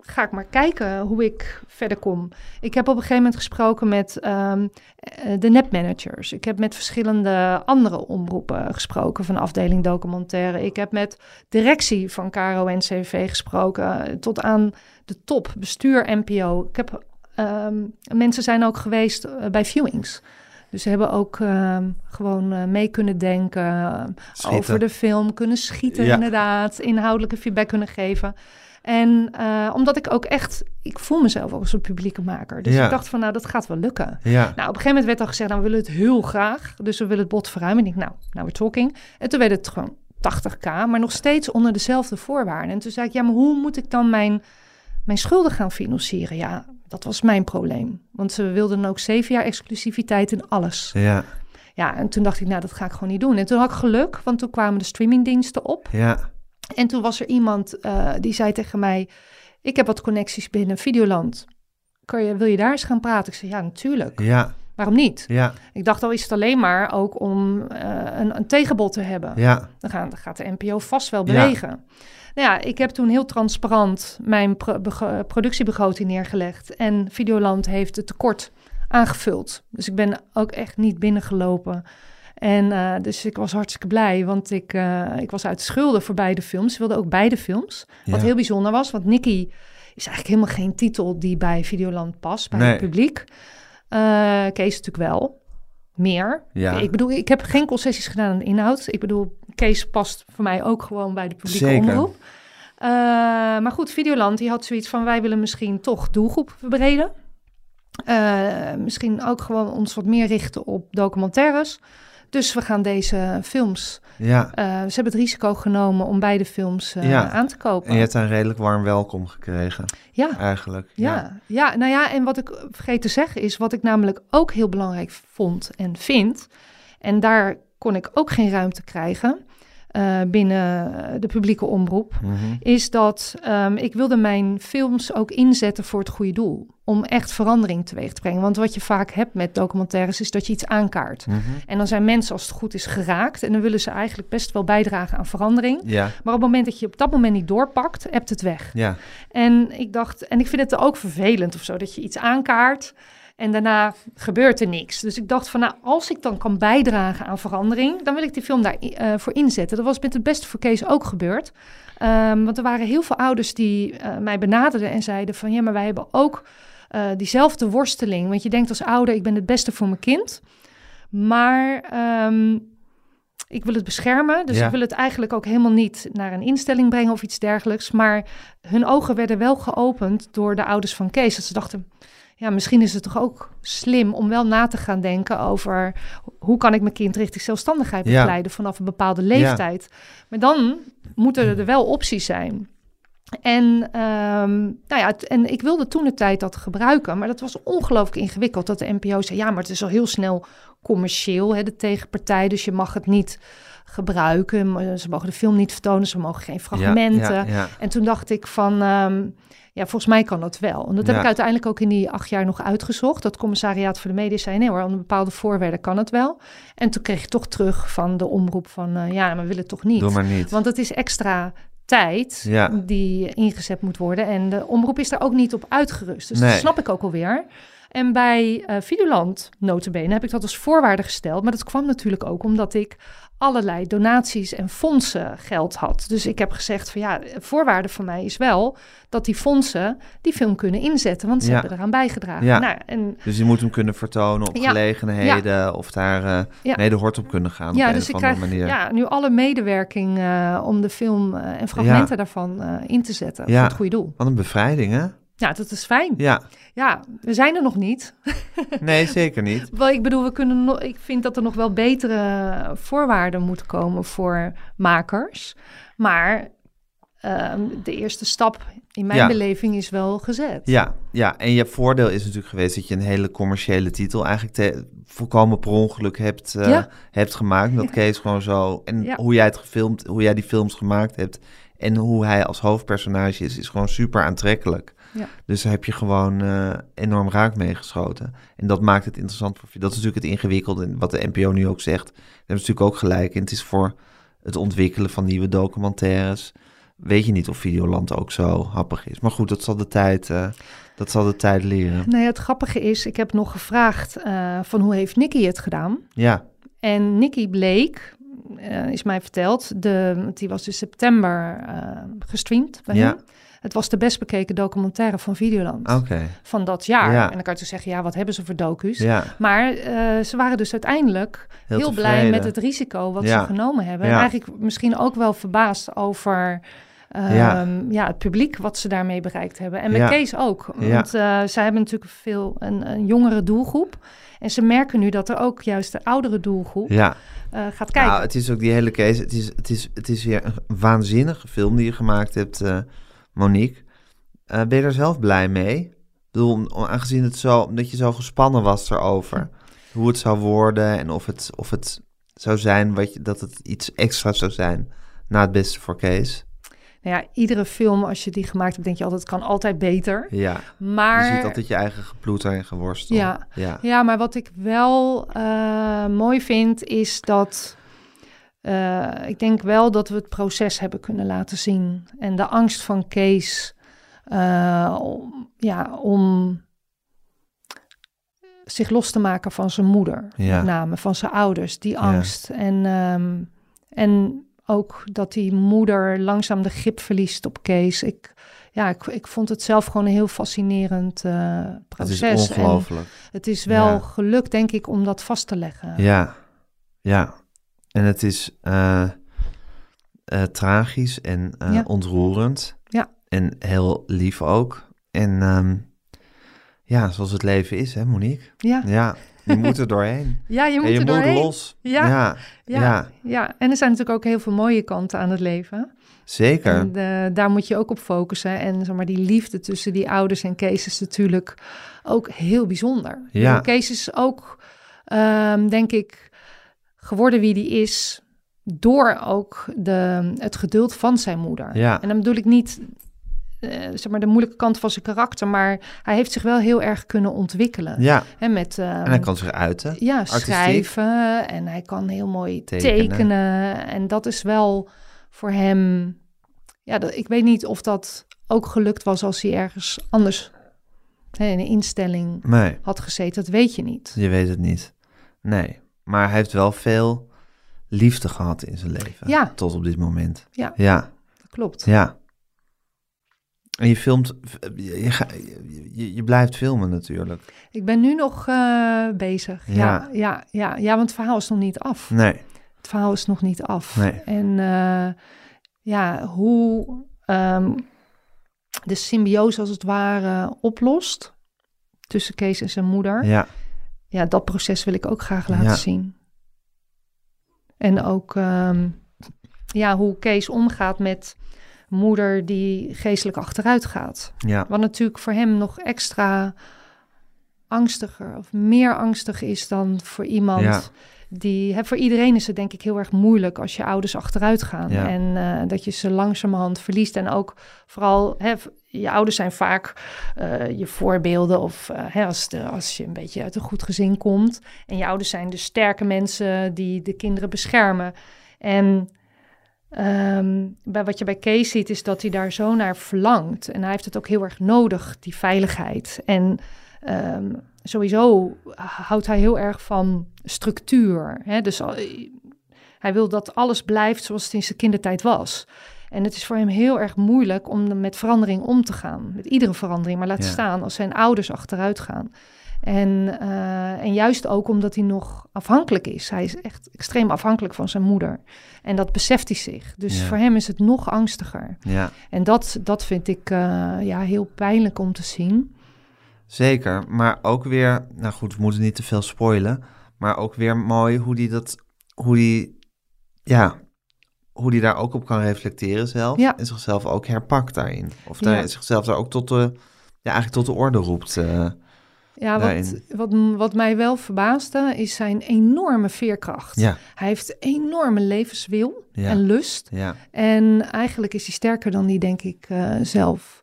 ga ik maar kijken hoe ik verder kom. Ik heb op een gegeven moment gesproken met um, de netmanagers. Ik heb met verschillende andere omroepen gesproken van afdeling documentaire. Ik heb met directie van KRO NCV gesproken tot aan de top, bestuur NPO. Ik heb, um, mensen zijn ook geweest uh, bij viewings. Dus ze hebben ook um, gewoon uh, mee kunnen denken over de film, kunnen schieten ja. inderdaad, inhoudelijke feedback kunnen geven. En uh, omdat ik ook echt, ik voel mezelf ook als een publieke maker. Dus ik dacht van, nou, dat gaat wel lukken. Ja. Nou, op een gegeven moment werd al gezegd, nou, we willen het heel graag. Dus we willen het bod verruimen. En ik, nou, nou, we're talking. En toen werd het gewoon 80k, maar nog steeds onder dezelfde voorwaarden. En toen zei ik, ja, maar hoe moet ik dan mijn, mijn schulden gaan financieren? Ja, dat was mijn probleem. Want ze wilden ook zeven jaar exclusiviteit in alles. Ja. Ja, en toen dacht ik, nou, dat ga ik gewoon niet doen. En toen had ik geluk, want toen kwamen de streamingdiensten op. Ja. En toen was er iemand uh, die zei tegen mij: Ik heb wat connecties binnen Videoland. Je, wil je daar eens gaan praten? Ik zei: Ja, natuurlijk. Ja. Waarom niet? Ja. Ik dacht al is het alleen maar ook om uh, een, een, tegenbod te hebben. Ja. Dan, gaan, dan gaat de NPO vast wel bewegen. Ja. Nou ja, ik heb toen heel transparant mijn pro productiebegroting neergelegd. En Videoland heeft het tekort aangevuld. Dus ik ben ook echt niet binnengelopen en uh, dus ik was hartstikke blij, want ik, uh, ik was uit schulden voor beide films. Ze wilden ook beide films. Wat heel bijzonder was, want Nicky is eigenlijk helemaal geen titel die bij Videoland past, bij nee. het publiek. Uh, Kees natuurlijk wel. Meer. Ja. Ik bedoel, ik heb geen concessies gedaan aan de inhoud. Ik bedoel, Kees past voor mij ook gewoon bij de publieke Zeker. omroep. maar goed, Videoland die had zoiets van... wij willen misschien toch doelgroep verbreden. misschien ook gewoon ons wat meer richten op documentaires... Dus we gaan deze films. Ja. Uh, ze hebben het risico genomen om beide films uh, aan te kopen.
En je hebt een redelijk warm welkom gekregen. Ja. Eigenlijk.
Ja. ja. Ja. nou ja, en wat ik vergeet te zeggen is, wat ik namelijk ook heel belangrijk vond en vind. En daar kon ik ook geen ruimte krijgen. Uh, binnen de publieke omroep, mm -hmm. is dat um, ik wilde mijn films ook inzetten voor het goede doel om echt verandering teweeg te brengen. Want wat je vaak hebt met documentaires is dat je iets aankaart. Mm -hmm. En dan zijn mensen, als het goed is, geraakt. En dan willen ze eigenlijk best wel bijdragen aan verandering. Ja. Maar op het moment dat je op dat moment niet doorpakt, hebt het weg. Ja. En ik dacht, en ik vind het ook vervelend of zo, dat je iets aankaart. En daarna gebeurt er niks. Dus ik dacht van, nou, als ik dan kan bijdragen aan verandering, dan wil ik die film daarvoor uh, voor inzetten. Dat was met het beste voor Kees ook gebeurd. Um, want er waren heel veel ouders die uh, mij benaderden en zeiden van, ja, maar wij hebben ook uh, diezelfde worsteling. Want je denkt als ouder, ik ben het beste voor mijn kind. Maar um, ik wil het beschermen. Dus ja. ik wil het eigenlijk ook helemaal niet naar een instelling brengen of iets dergelijks. Maar hun ogen werden wel geopend door de ouders van Kees. Dat ze dachten, ja, misschien is het toch ook slim om wel na te gaan denken over hoe kan ik mijn kind richting zelfstandigheid begeleiden ja. vanaf een bepaalde leeftijd. Ja. Maar dan moeten er wel opties zijn. En, um, nou ja, en ik wilde toen de tijd dat gebruiken, maar dat was ongelooflijk ingewikkeld. Dat de NPO zei, ja, maar het is al heel snel commercieel, hè, de tegenpartij, dus je mag het niet gebruiken. Ze mogen de film niet vertonen, ze mogen geen fragmenten. Ja, ja, en toen dacht ik van, um, ja, volgens mij kan dat wel. En dat heb ik uiteindelijk ook in die acht jaar nog uitgezocht. Dat commissariaat voor de media zei, nee hoor, onder bepaalde voorwaarden kan het wel. En toen kreeg ik toch terug van de omroep van, uh, ja, maar we willen toch niet.
Doe maar niet.
Want het is extra tijd ja. die ingezet moet worden. En de omroep is daar ook niet op uitgerust. Dus nee. dat snap ik ook alweer. En bij uh, Videoland, notabene, heb ik dat als voorwaarde gesteld. Maar dat kwam natuurlijk ook omdat ik allerlei donaties en fondsen geld had. Dus ik heb gezegd van ja, voorwaarde voor mij is wel dat die fondsen die film kunnen inzetten, want ze hebben eraan bijgedragen.
Ja. Nou, en, dus je moet hem kunnen vertonen op gelegenheden of daar uh, ja. mede hort op kunnen gaan ja, op dus krijg, manier.
Ja, nu alle medewerking uh, om de film uh, en fragmenten daarvan in te zetten voor het goede doel.
Wat een bevrijding hè?
Ja, dat is fijn.
Ja.
Ja, we zijn er nog niet.
Nee, zeker niet.
wel, ik bedoel, we kunnen nog, ik vind dat er nog wel betere voorwaarden moeten komen voor makers. Maar ehm, de eerste stap in mijn beleving is wel gezet.
Ja, ja, en je voordeel is natuurlijk geweest dat je een hele commerciële titel eigenlijk te, volkomen per ongeluk hebt, uh, hebt gemaakt. Dat Kees gewoon zo. En hoe jij het gefilmd, hoe jij die films gemaakt hebt. En hoe hij als hoofdpersonage is, is gewoon super aantrekkelijk. Ja. Dus daar heb je gewoon uh, enorm raak mee geschoten. En dat maakt het interessant voor Dat is natuurlijk het ingewikkelde, wat de NPO nu ook zegt. Daar hebben ze natuurlijk ook gelijk in. Het is voor het ontwikkelen van nieuwe documentaires. Weet je niet of Videoland ook zo happig is. Maar goed, dat zal de tijd, uh, dat zal de tijd leren.
Nee, het grappige is, ik heb nog gevraagd uh, van hoe heeft Nicky het gedaan?
Ja.
En Nicky bleek, is mij verteld, de, die was in september gestreamd bij ja. hem. Het was de best bekeken documentaire van Videoland van dat jaar. En dan kan je dus zeggen, ja, wat hebben ze voor docu's?
Ja.
Maar uh, ze waren dus uiteindelijk heel, blij met het risico wat ze genomen hebben. En eigenlijk misschien ook wel verbaasd over... Um, ja. het publiek wat ze daarmee bereikt hebben. En met Kees ook. Want uh, zij hebben natuurlijk veel een, een, jongere doelgroep. En ze merken nu dat er ook juist de oudere doelgroep
ja.
Uh, gaat kijken. Nou,
het is ook die hele Kees. Het is, het is, het is weer een waanzinnige film die je gemaakt hebt. Uh, Monique. Uh, ben je er zelf blij mee? Ik bedoel, aangezien het zo, dat je zo gespannen was erover. Hoe het zou worden en of het, of het zou zijn wat je, dat het iets extra zou zijn na het beste voor Kees.
Nou ja, iedere film, als je die gemaakt hebt, denk je altijd, het kan altijd beter.
Ja,
maar...
je ziet altijd je eigen geploeter en geworstel.
Ja, ja. ja maar wat ik wel uh, mooi vind, is dat uh, ik denk wel dat we het proces hebben kunnen laten zien. En de angst van Kees uh, om, ja, om zich los te maken van zijn moeder, ja. met name van zijn ouders, die angst. Ja. En, um, en ook dat die moeder langzaam de grip verliest op Kees. Ik, ja, ik, ik vond het zelf gewoon een heel fascinerend uh, proces. Het
is ongelooflijk.
En het is wel ja. gelukt, denk ik, om dat vast te leggen.
Ja, ja. En het is uh, uh, tragisch en uh, ja. ontroerend.
Ja.
En heel lief ook. En um, ja, zoals het leven is, hè, Monique?
Ja.
Ja, je moet er doorheen.
Ja, je moet en
je
er doorheen.
moet los.
Ja.
Ja.
ja. ja. Ja. En er zijn natuurlijk ook heel veel mooie kanten aan het leven.
Zeker.
En de, daar moet je ook op focussen. En zeg maar, die liefde tussen die ouders en Kees is natuurlijk ook heel bijzonder.
Ja.
Kees is ook, um, denk ik geworden wie die is door ook de, het geduld van zijn moeder.
Ja.
En dan bedoel ik niet uh, zeg maar de moeilijke kant van zijn karakter, maar hij heeft zich wel heel erg kunnen ontwikkelen.
Ja.
En, met,
uh, en hij kan zich uiten.
Ja, artistiek. schrijven en hij kan heel mooi tekenen. tekenen. En dat is wel voor hem. Ja, dat, ik weet niet of dat ook gelukt was als hij ergens anders hè, in een instelling
nee.
had gezeten. Dat weet je niet.
Je weet het niet. Nee. Maar hij heeft wel veel liefde gehad in zijn leven.
Ja.
Tot op dit moment.
Ja.
Ja.
Klopt.
Ja. En je filmt, je, je, je, blijft filmen natuurlijk.
Ik ben nu nog uh, bezig. Ja. ja. Ja, ja, ja, want het verhaal is nog niet af.
Nee.
Het verhaal is nog niet af.
Nee.
En uh, ja, hoe um, de symbiose als het ware oplost tussen Kees en zijn moeder.
Ja
ja, dat proces wil ik ook graag laten zien. En ook um, ja, hoe Kees omgaat met moeder die geestelijk achteruit gaat.
Ja.
Wat natuurlijk voor hem nog extra angstiger of meer angstig is dan voor iemand. Die... Hè, voor iedereen is het denk ik heel erg moeilijk als je ouders achteruit gaan.
Ja.
En uh, dat je ze langzamerhand verliest. En ook vooral hè, je ouders zijn vaak uh, je voorbeelden of uh, hè, als, de, als je een beetje uit een goed gezin komt. En je ouders zijn de sterke mensen die de kinderen beschermen. En um, bij wat je bij Kees ziet is dat hij daar zo naar verlangt. En hij heeft het ook heel erg nodig, die veiligheid. En ehm, sowieso houdt hij heel erg van structuur. Hè? Dus hij wil dat alles blijft zoals het in zijn kindertijd was. En het is voor hem heel erg moeilijk om met verandering om te gaan. Met iedere verandering, maar laat staan als zijn ouders achteruit gaan. En, eh, en juist ook omdat hij nog afhankelijk is. Hij is echt extreem afhankelijk van zijn moeder. En dat beseft hij zich. Dus voor hem is het nog angstiger.
Ja.
En dat, dat vind ik uh, ja, heel pijnlijk om te zien.
Zeker, maar ook weer, nou goed, we moeten niet te veel spoilen. Maar ook weer mooi hoe die dat, hoe die, ja, hoe die daar ook op kan reflecteren zelf. Ja. En zichzelf ook herpakt daarin. Of daar, zichzelf daar ook tot de, ja, eigenlijk tot de orde roept. Uh,
ja, wat, wat, wat mij wel verbaasde is zijn enorme veerkracht.
Ja.
Hij heeft enorme levenswil en lust.
Ja.
En eigenlijk is hij sterker dan die, denk ik, uh, zelf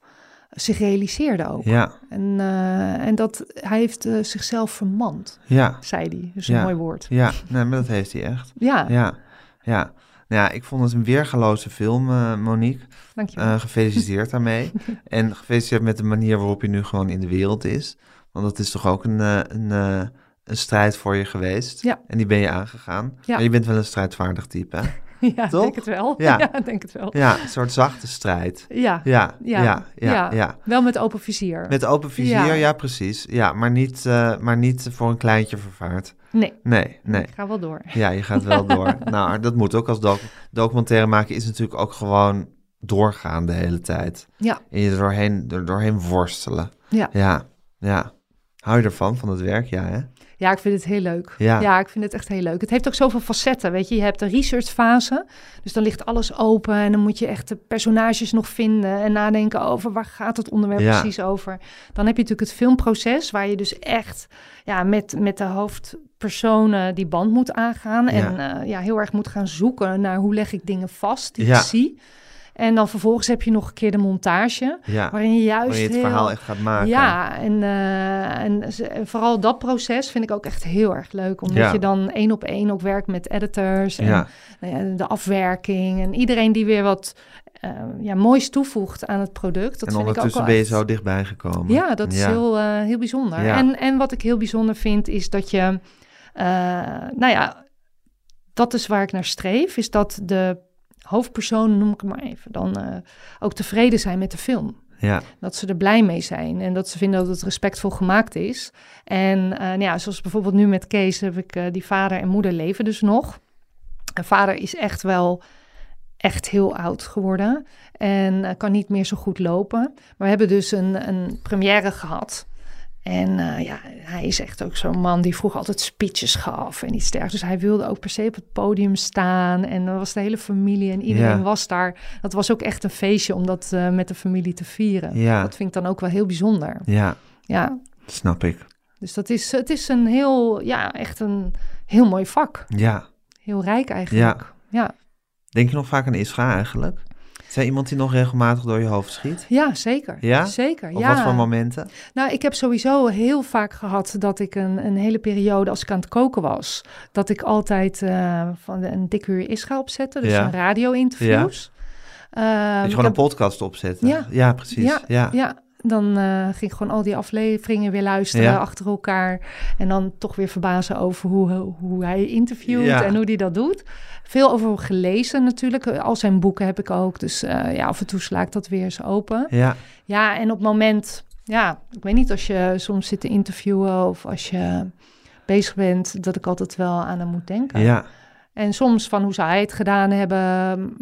zich realiseerde ook.
Ja.
En, uh, en dat hij heeft uh, zichzelf vermand,
ja.
zei hij. Dat is een mooi woord.
Ja, nee, maar dat heeft hij echt.
Ja.
Ja, ja. Nou ja, ik vond het een weergaloze film, uh, Monique.
Dank je wel.
gefeliciteerd daarmee. en gefeliciteerd met de manier waarop je nu gewoon in de wereld is. Want dat is toch ook een, een, een strijd voor je geweest.
Ja.
En die ben je aangegaan.
Ja.
Maar je bent wel een strijdvaardig type, hè?
Ja,
Toch?
denk het wel.
Ja.
ja, denk het wel.
Ja, een soort zachte strijd.
Ja.
Ja, ja, ja, ja. ja,
Wel met open vizier.
Met open vizier, ja, precies. Ja, maar niet, uh, maar niet voor een kleintje vervaard.
Nee.
Nee, nee.
Ik ga wel door.
Ja, je gaat wel door. Nou, dat moet ook als doc documentaire maken is natuurlijk ook gewoon doorgaan de hele tijd.
Ja.
En je er doorheen, er doorheen worstelen.
Ja.
Ja, ja. Hou je ervan, van het werk? Ja, hè?
Ja, ik vind het heel leuk.
Ja.
ja, ik vind het echt heel leuk. Het heeft ook zoveel facetten, weet je. Je hebt de researchfase, dus dan ligt alles open... en dan moet je echt de personages nog vinden... en nadenken over waar gaat het onderwerp
Ja.
precies over. Dan heb je natuurlijk het filmproces... waar je dus echt ja, met, met de hoofdpersonen die band moet aangaan... en eh, ja, heel erg moet gaan zoeken naar hoe leg ik dingen vast die ik zie... En dan vervolgens heb je nog een keer de montage,
Ja.
waarin je juist
je het
heel-
verhaal echt gaat maken.
ja, en, eh, en, vooral dat proces vind ik ook echt heel erg leuk. Omdat
Ja.
je dan één op één ook werkt met editors en
Ja.
nou de afwerking. En iedereen die weer wat eh, ja, moois toevoegt aan het product. Dat
en
vind ik ook
ben je
echt-
zo dichtbij gekomen.
Ja, dat is. Heel, eh, heel bijzonder. En, en wat ik heel bijzonder vind is dat je... nou ja, dat is waar ik naar streef. Is dat de hoofdpersonen, noem ik het maar even... dan eh, ook tevreden zijn met de film.
Ja,
Dat ze er blij mee zijn en dat ze vinden dat het respectvol gemaakt is. En eh, nou ja, zoals bijvoorbeeld nu met Kees heb ik eh, die vader en moeder leven dus nog. En vader is echt wel echt heel oud geworden en kan niet meer zo goed lopen. Maar we hebben dus een, een première gehad. En eh, ja, hij is echt ook zo'n man die vroeger altijd speeches gaf en iets dergelijks. Dus hij wilde ook per se op het podium staan. En dan was de hele familie en iedereen
Ja.
was daar. Dat was ook echt een feestje om dat eh, met de familie te vieren.
Ja.
Dat vind ik dan ook wel heel bijzonder.
ja,
Ja,
snap ik.
dus dat is, het is een heel, ja, echt een heel mooi vak.
Ja.
Heel rijk eigenlijk. Ja,
Denk je nog vaak aan Isra eigenlijk? Is hij iemand die nog regelmatig door je hoofd schiet?
ja zeker.
Ja?
Zeker,
Op
ja.
wat voor momenten?
Nou, ik heb sowieso heel vaak gehad dat ik een, een hele periode, als ik aan het koken was, dat ik altijd eh, van een dikke uur Israël opzette, dus
Ja.
een radio-interviews. Ehm,
dat je
ik
gewoon
heb-
een podcast opzetten?
Ja.
ja precies. Ja.
Ja, ja. Dan eh, ging ik gewoon al die afleveringen weer luisteren
Ja.
achter elkaar. En dan toch weer verbazen over hoe, hoe hij interviewt
Ja.
en hoe hij dat doet. Veel over hem gelezen natuurlijk. Al zijn boeken heb ik ook. Dus eh, ja, af en toe sla ik dat weer eens open.
Ja.
Ja, en op het moment, ja, ik weet niet, als je soms zit te interviewen of als je bezig bent, dat ik altijd wel aan hem moet denken.
ja.
En soms van hoe zou hij het gedaan hebben.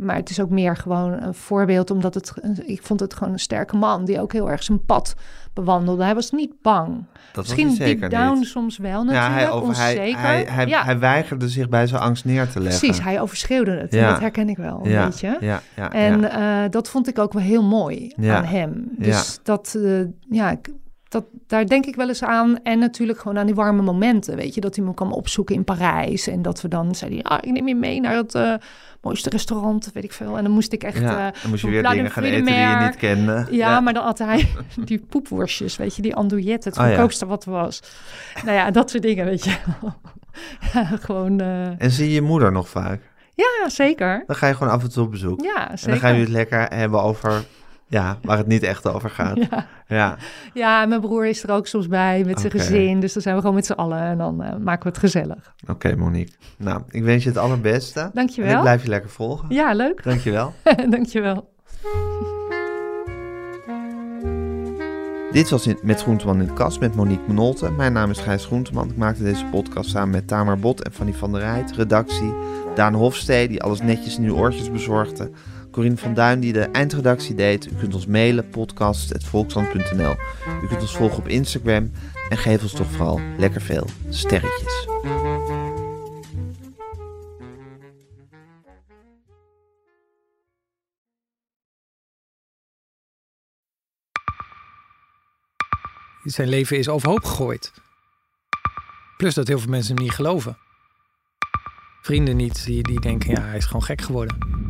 Maar het is ook meer gewoon een voorbeeld, omdat het, ik vond het gewoon een sterke man die ook heel erg zijn pad bewandelde. Hij was niet bang.
Dat
Misschien
was
deep down
niet.
soms wel
Ja,
natuurlijk,
hij, over, hij,
onzeker.
hij, hij,
ja,
hij weigerde zich bij zijn angst neer te leggen.
precies. Hij overschreeuwde het.
Ja.
dat herken ik wel een
ja,
beetje.
Ja, ja,
En
ja.
eh, dat vond ik ook wel heel mooi
Ja.
aan hem. Dus dat, eh, ja, ik- dat, daar denk ik wel eens aan. En natuurlijk gewoon aan die warme momenten. Weet je, dat hij me kwam opzoeken in Parijs. En dat we dan zei hij, ah, ik neem je mee naar het eh, mooiste restaurant, weet ik veel. En dan moest ik echt...
ja.
eh,
Dan moest je weer dingen gaan eten die je niet kende.
ja, maar dan had hij die poepworstjes, weet je, die andouillette, het
Oh, ja.
goedkoopste wat er was. Nou ja, dat soort dingen, weet je. ja, gewoon, eh,
En zie je je moeder nog vaak?
ja, zeker.
Dan ga je gewoon af en toe op bezoek.
Ja,
En
zeker.
dan gaan jullie het lekker hebben over Ja, waar het niet echt over gaat.
Ja.
Ja,
mijn broer is er ook soms bij met zijn gezin. Dus dan zijn we gewoon met z'n allen en dan eh, maken we het gezellig.
oké Monique. Nou, ik wens je het allerbeste.
Dankjewel.
En ik blijf je lekker volgen.
Ja, leuk.
Dankjewel.
Dankjewel.
Dit was in, met Groenteman in de kast met Monique Menolte. Mijn naam is Gijs Groenteman. Ik maakte deze podcast samen met Tamar Bot en Fanny van der Rijt. Redactie Daan Hofstee, die alles netjes in uw oortjes bezorgde. Corine van Duin, die de eindredactie deed. U kunt ons mailen, podcast.volksland.nl. U kunt ons volgen op Instagram. En geef ons toch vooral lekker veel sterretjes.
Zijn leven is overhoop gegooid. Plus dat heel veel mensen hem niet geloven. Vrienden niet, die, die denken, ja, hij is gewoon gek geworden.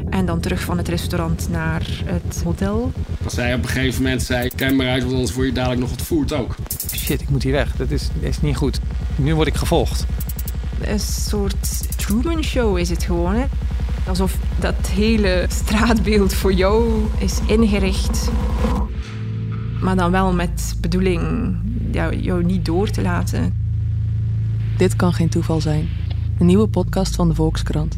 En dan terug van het restaurant naar het hotel.
Als zij op een gegeven moment zei, kijk maar uit, want anders word je dadelijk nog ontvoerd ook.
Shit, ik moet hier weg. Dat is, dat is niet goed. Nu word ik gevolgd.
Een soort Truman Show is het gewoon. Hè? Alsof dat hele straatbeeld voor jou is ingericht. Maar dan wel met bedoeling ja, jou niet door te laten.
Dit kan geen toeval zijn. Een nieuwe podcast van de Volkskrant.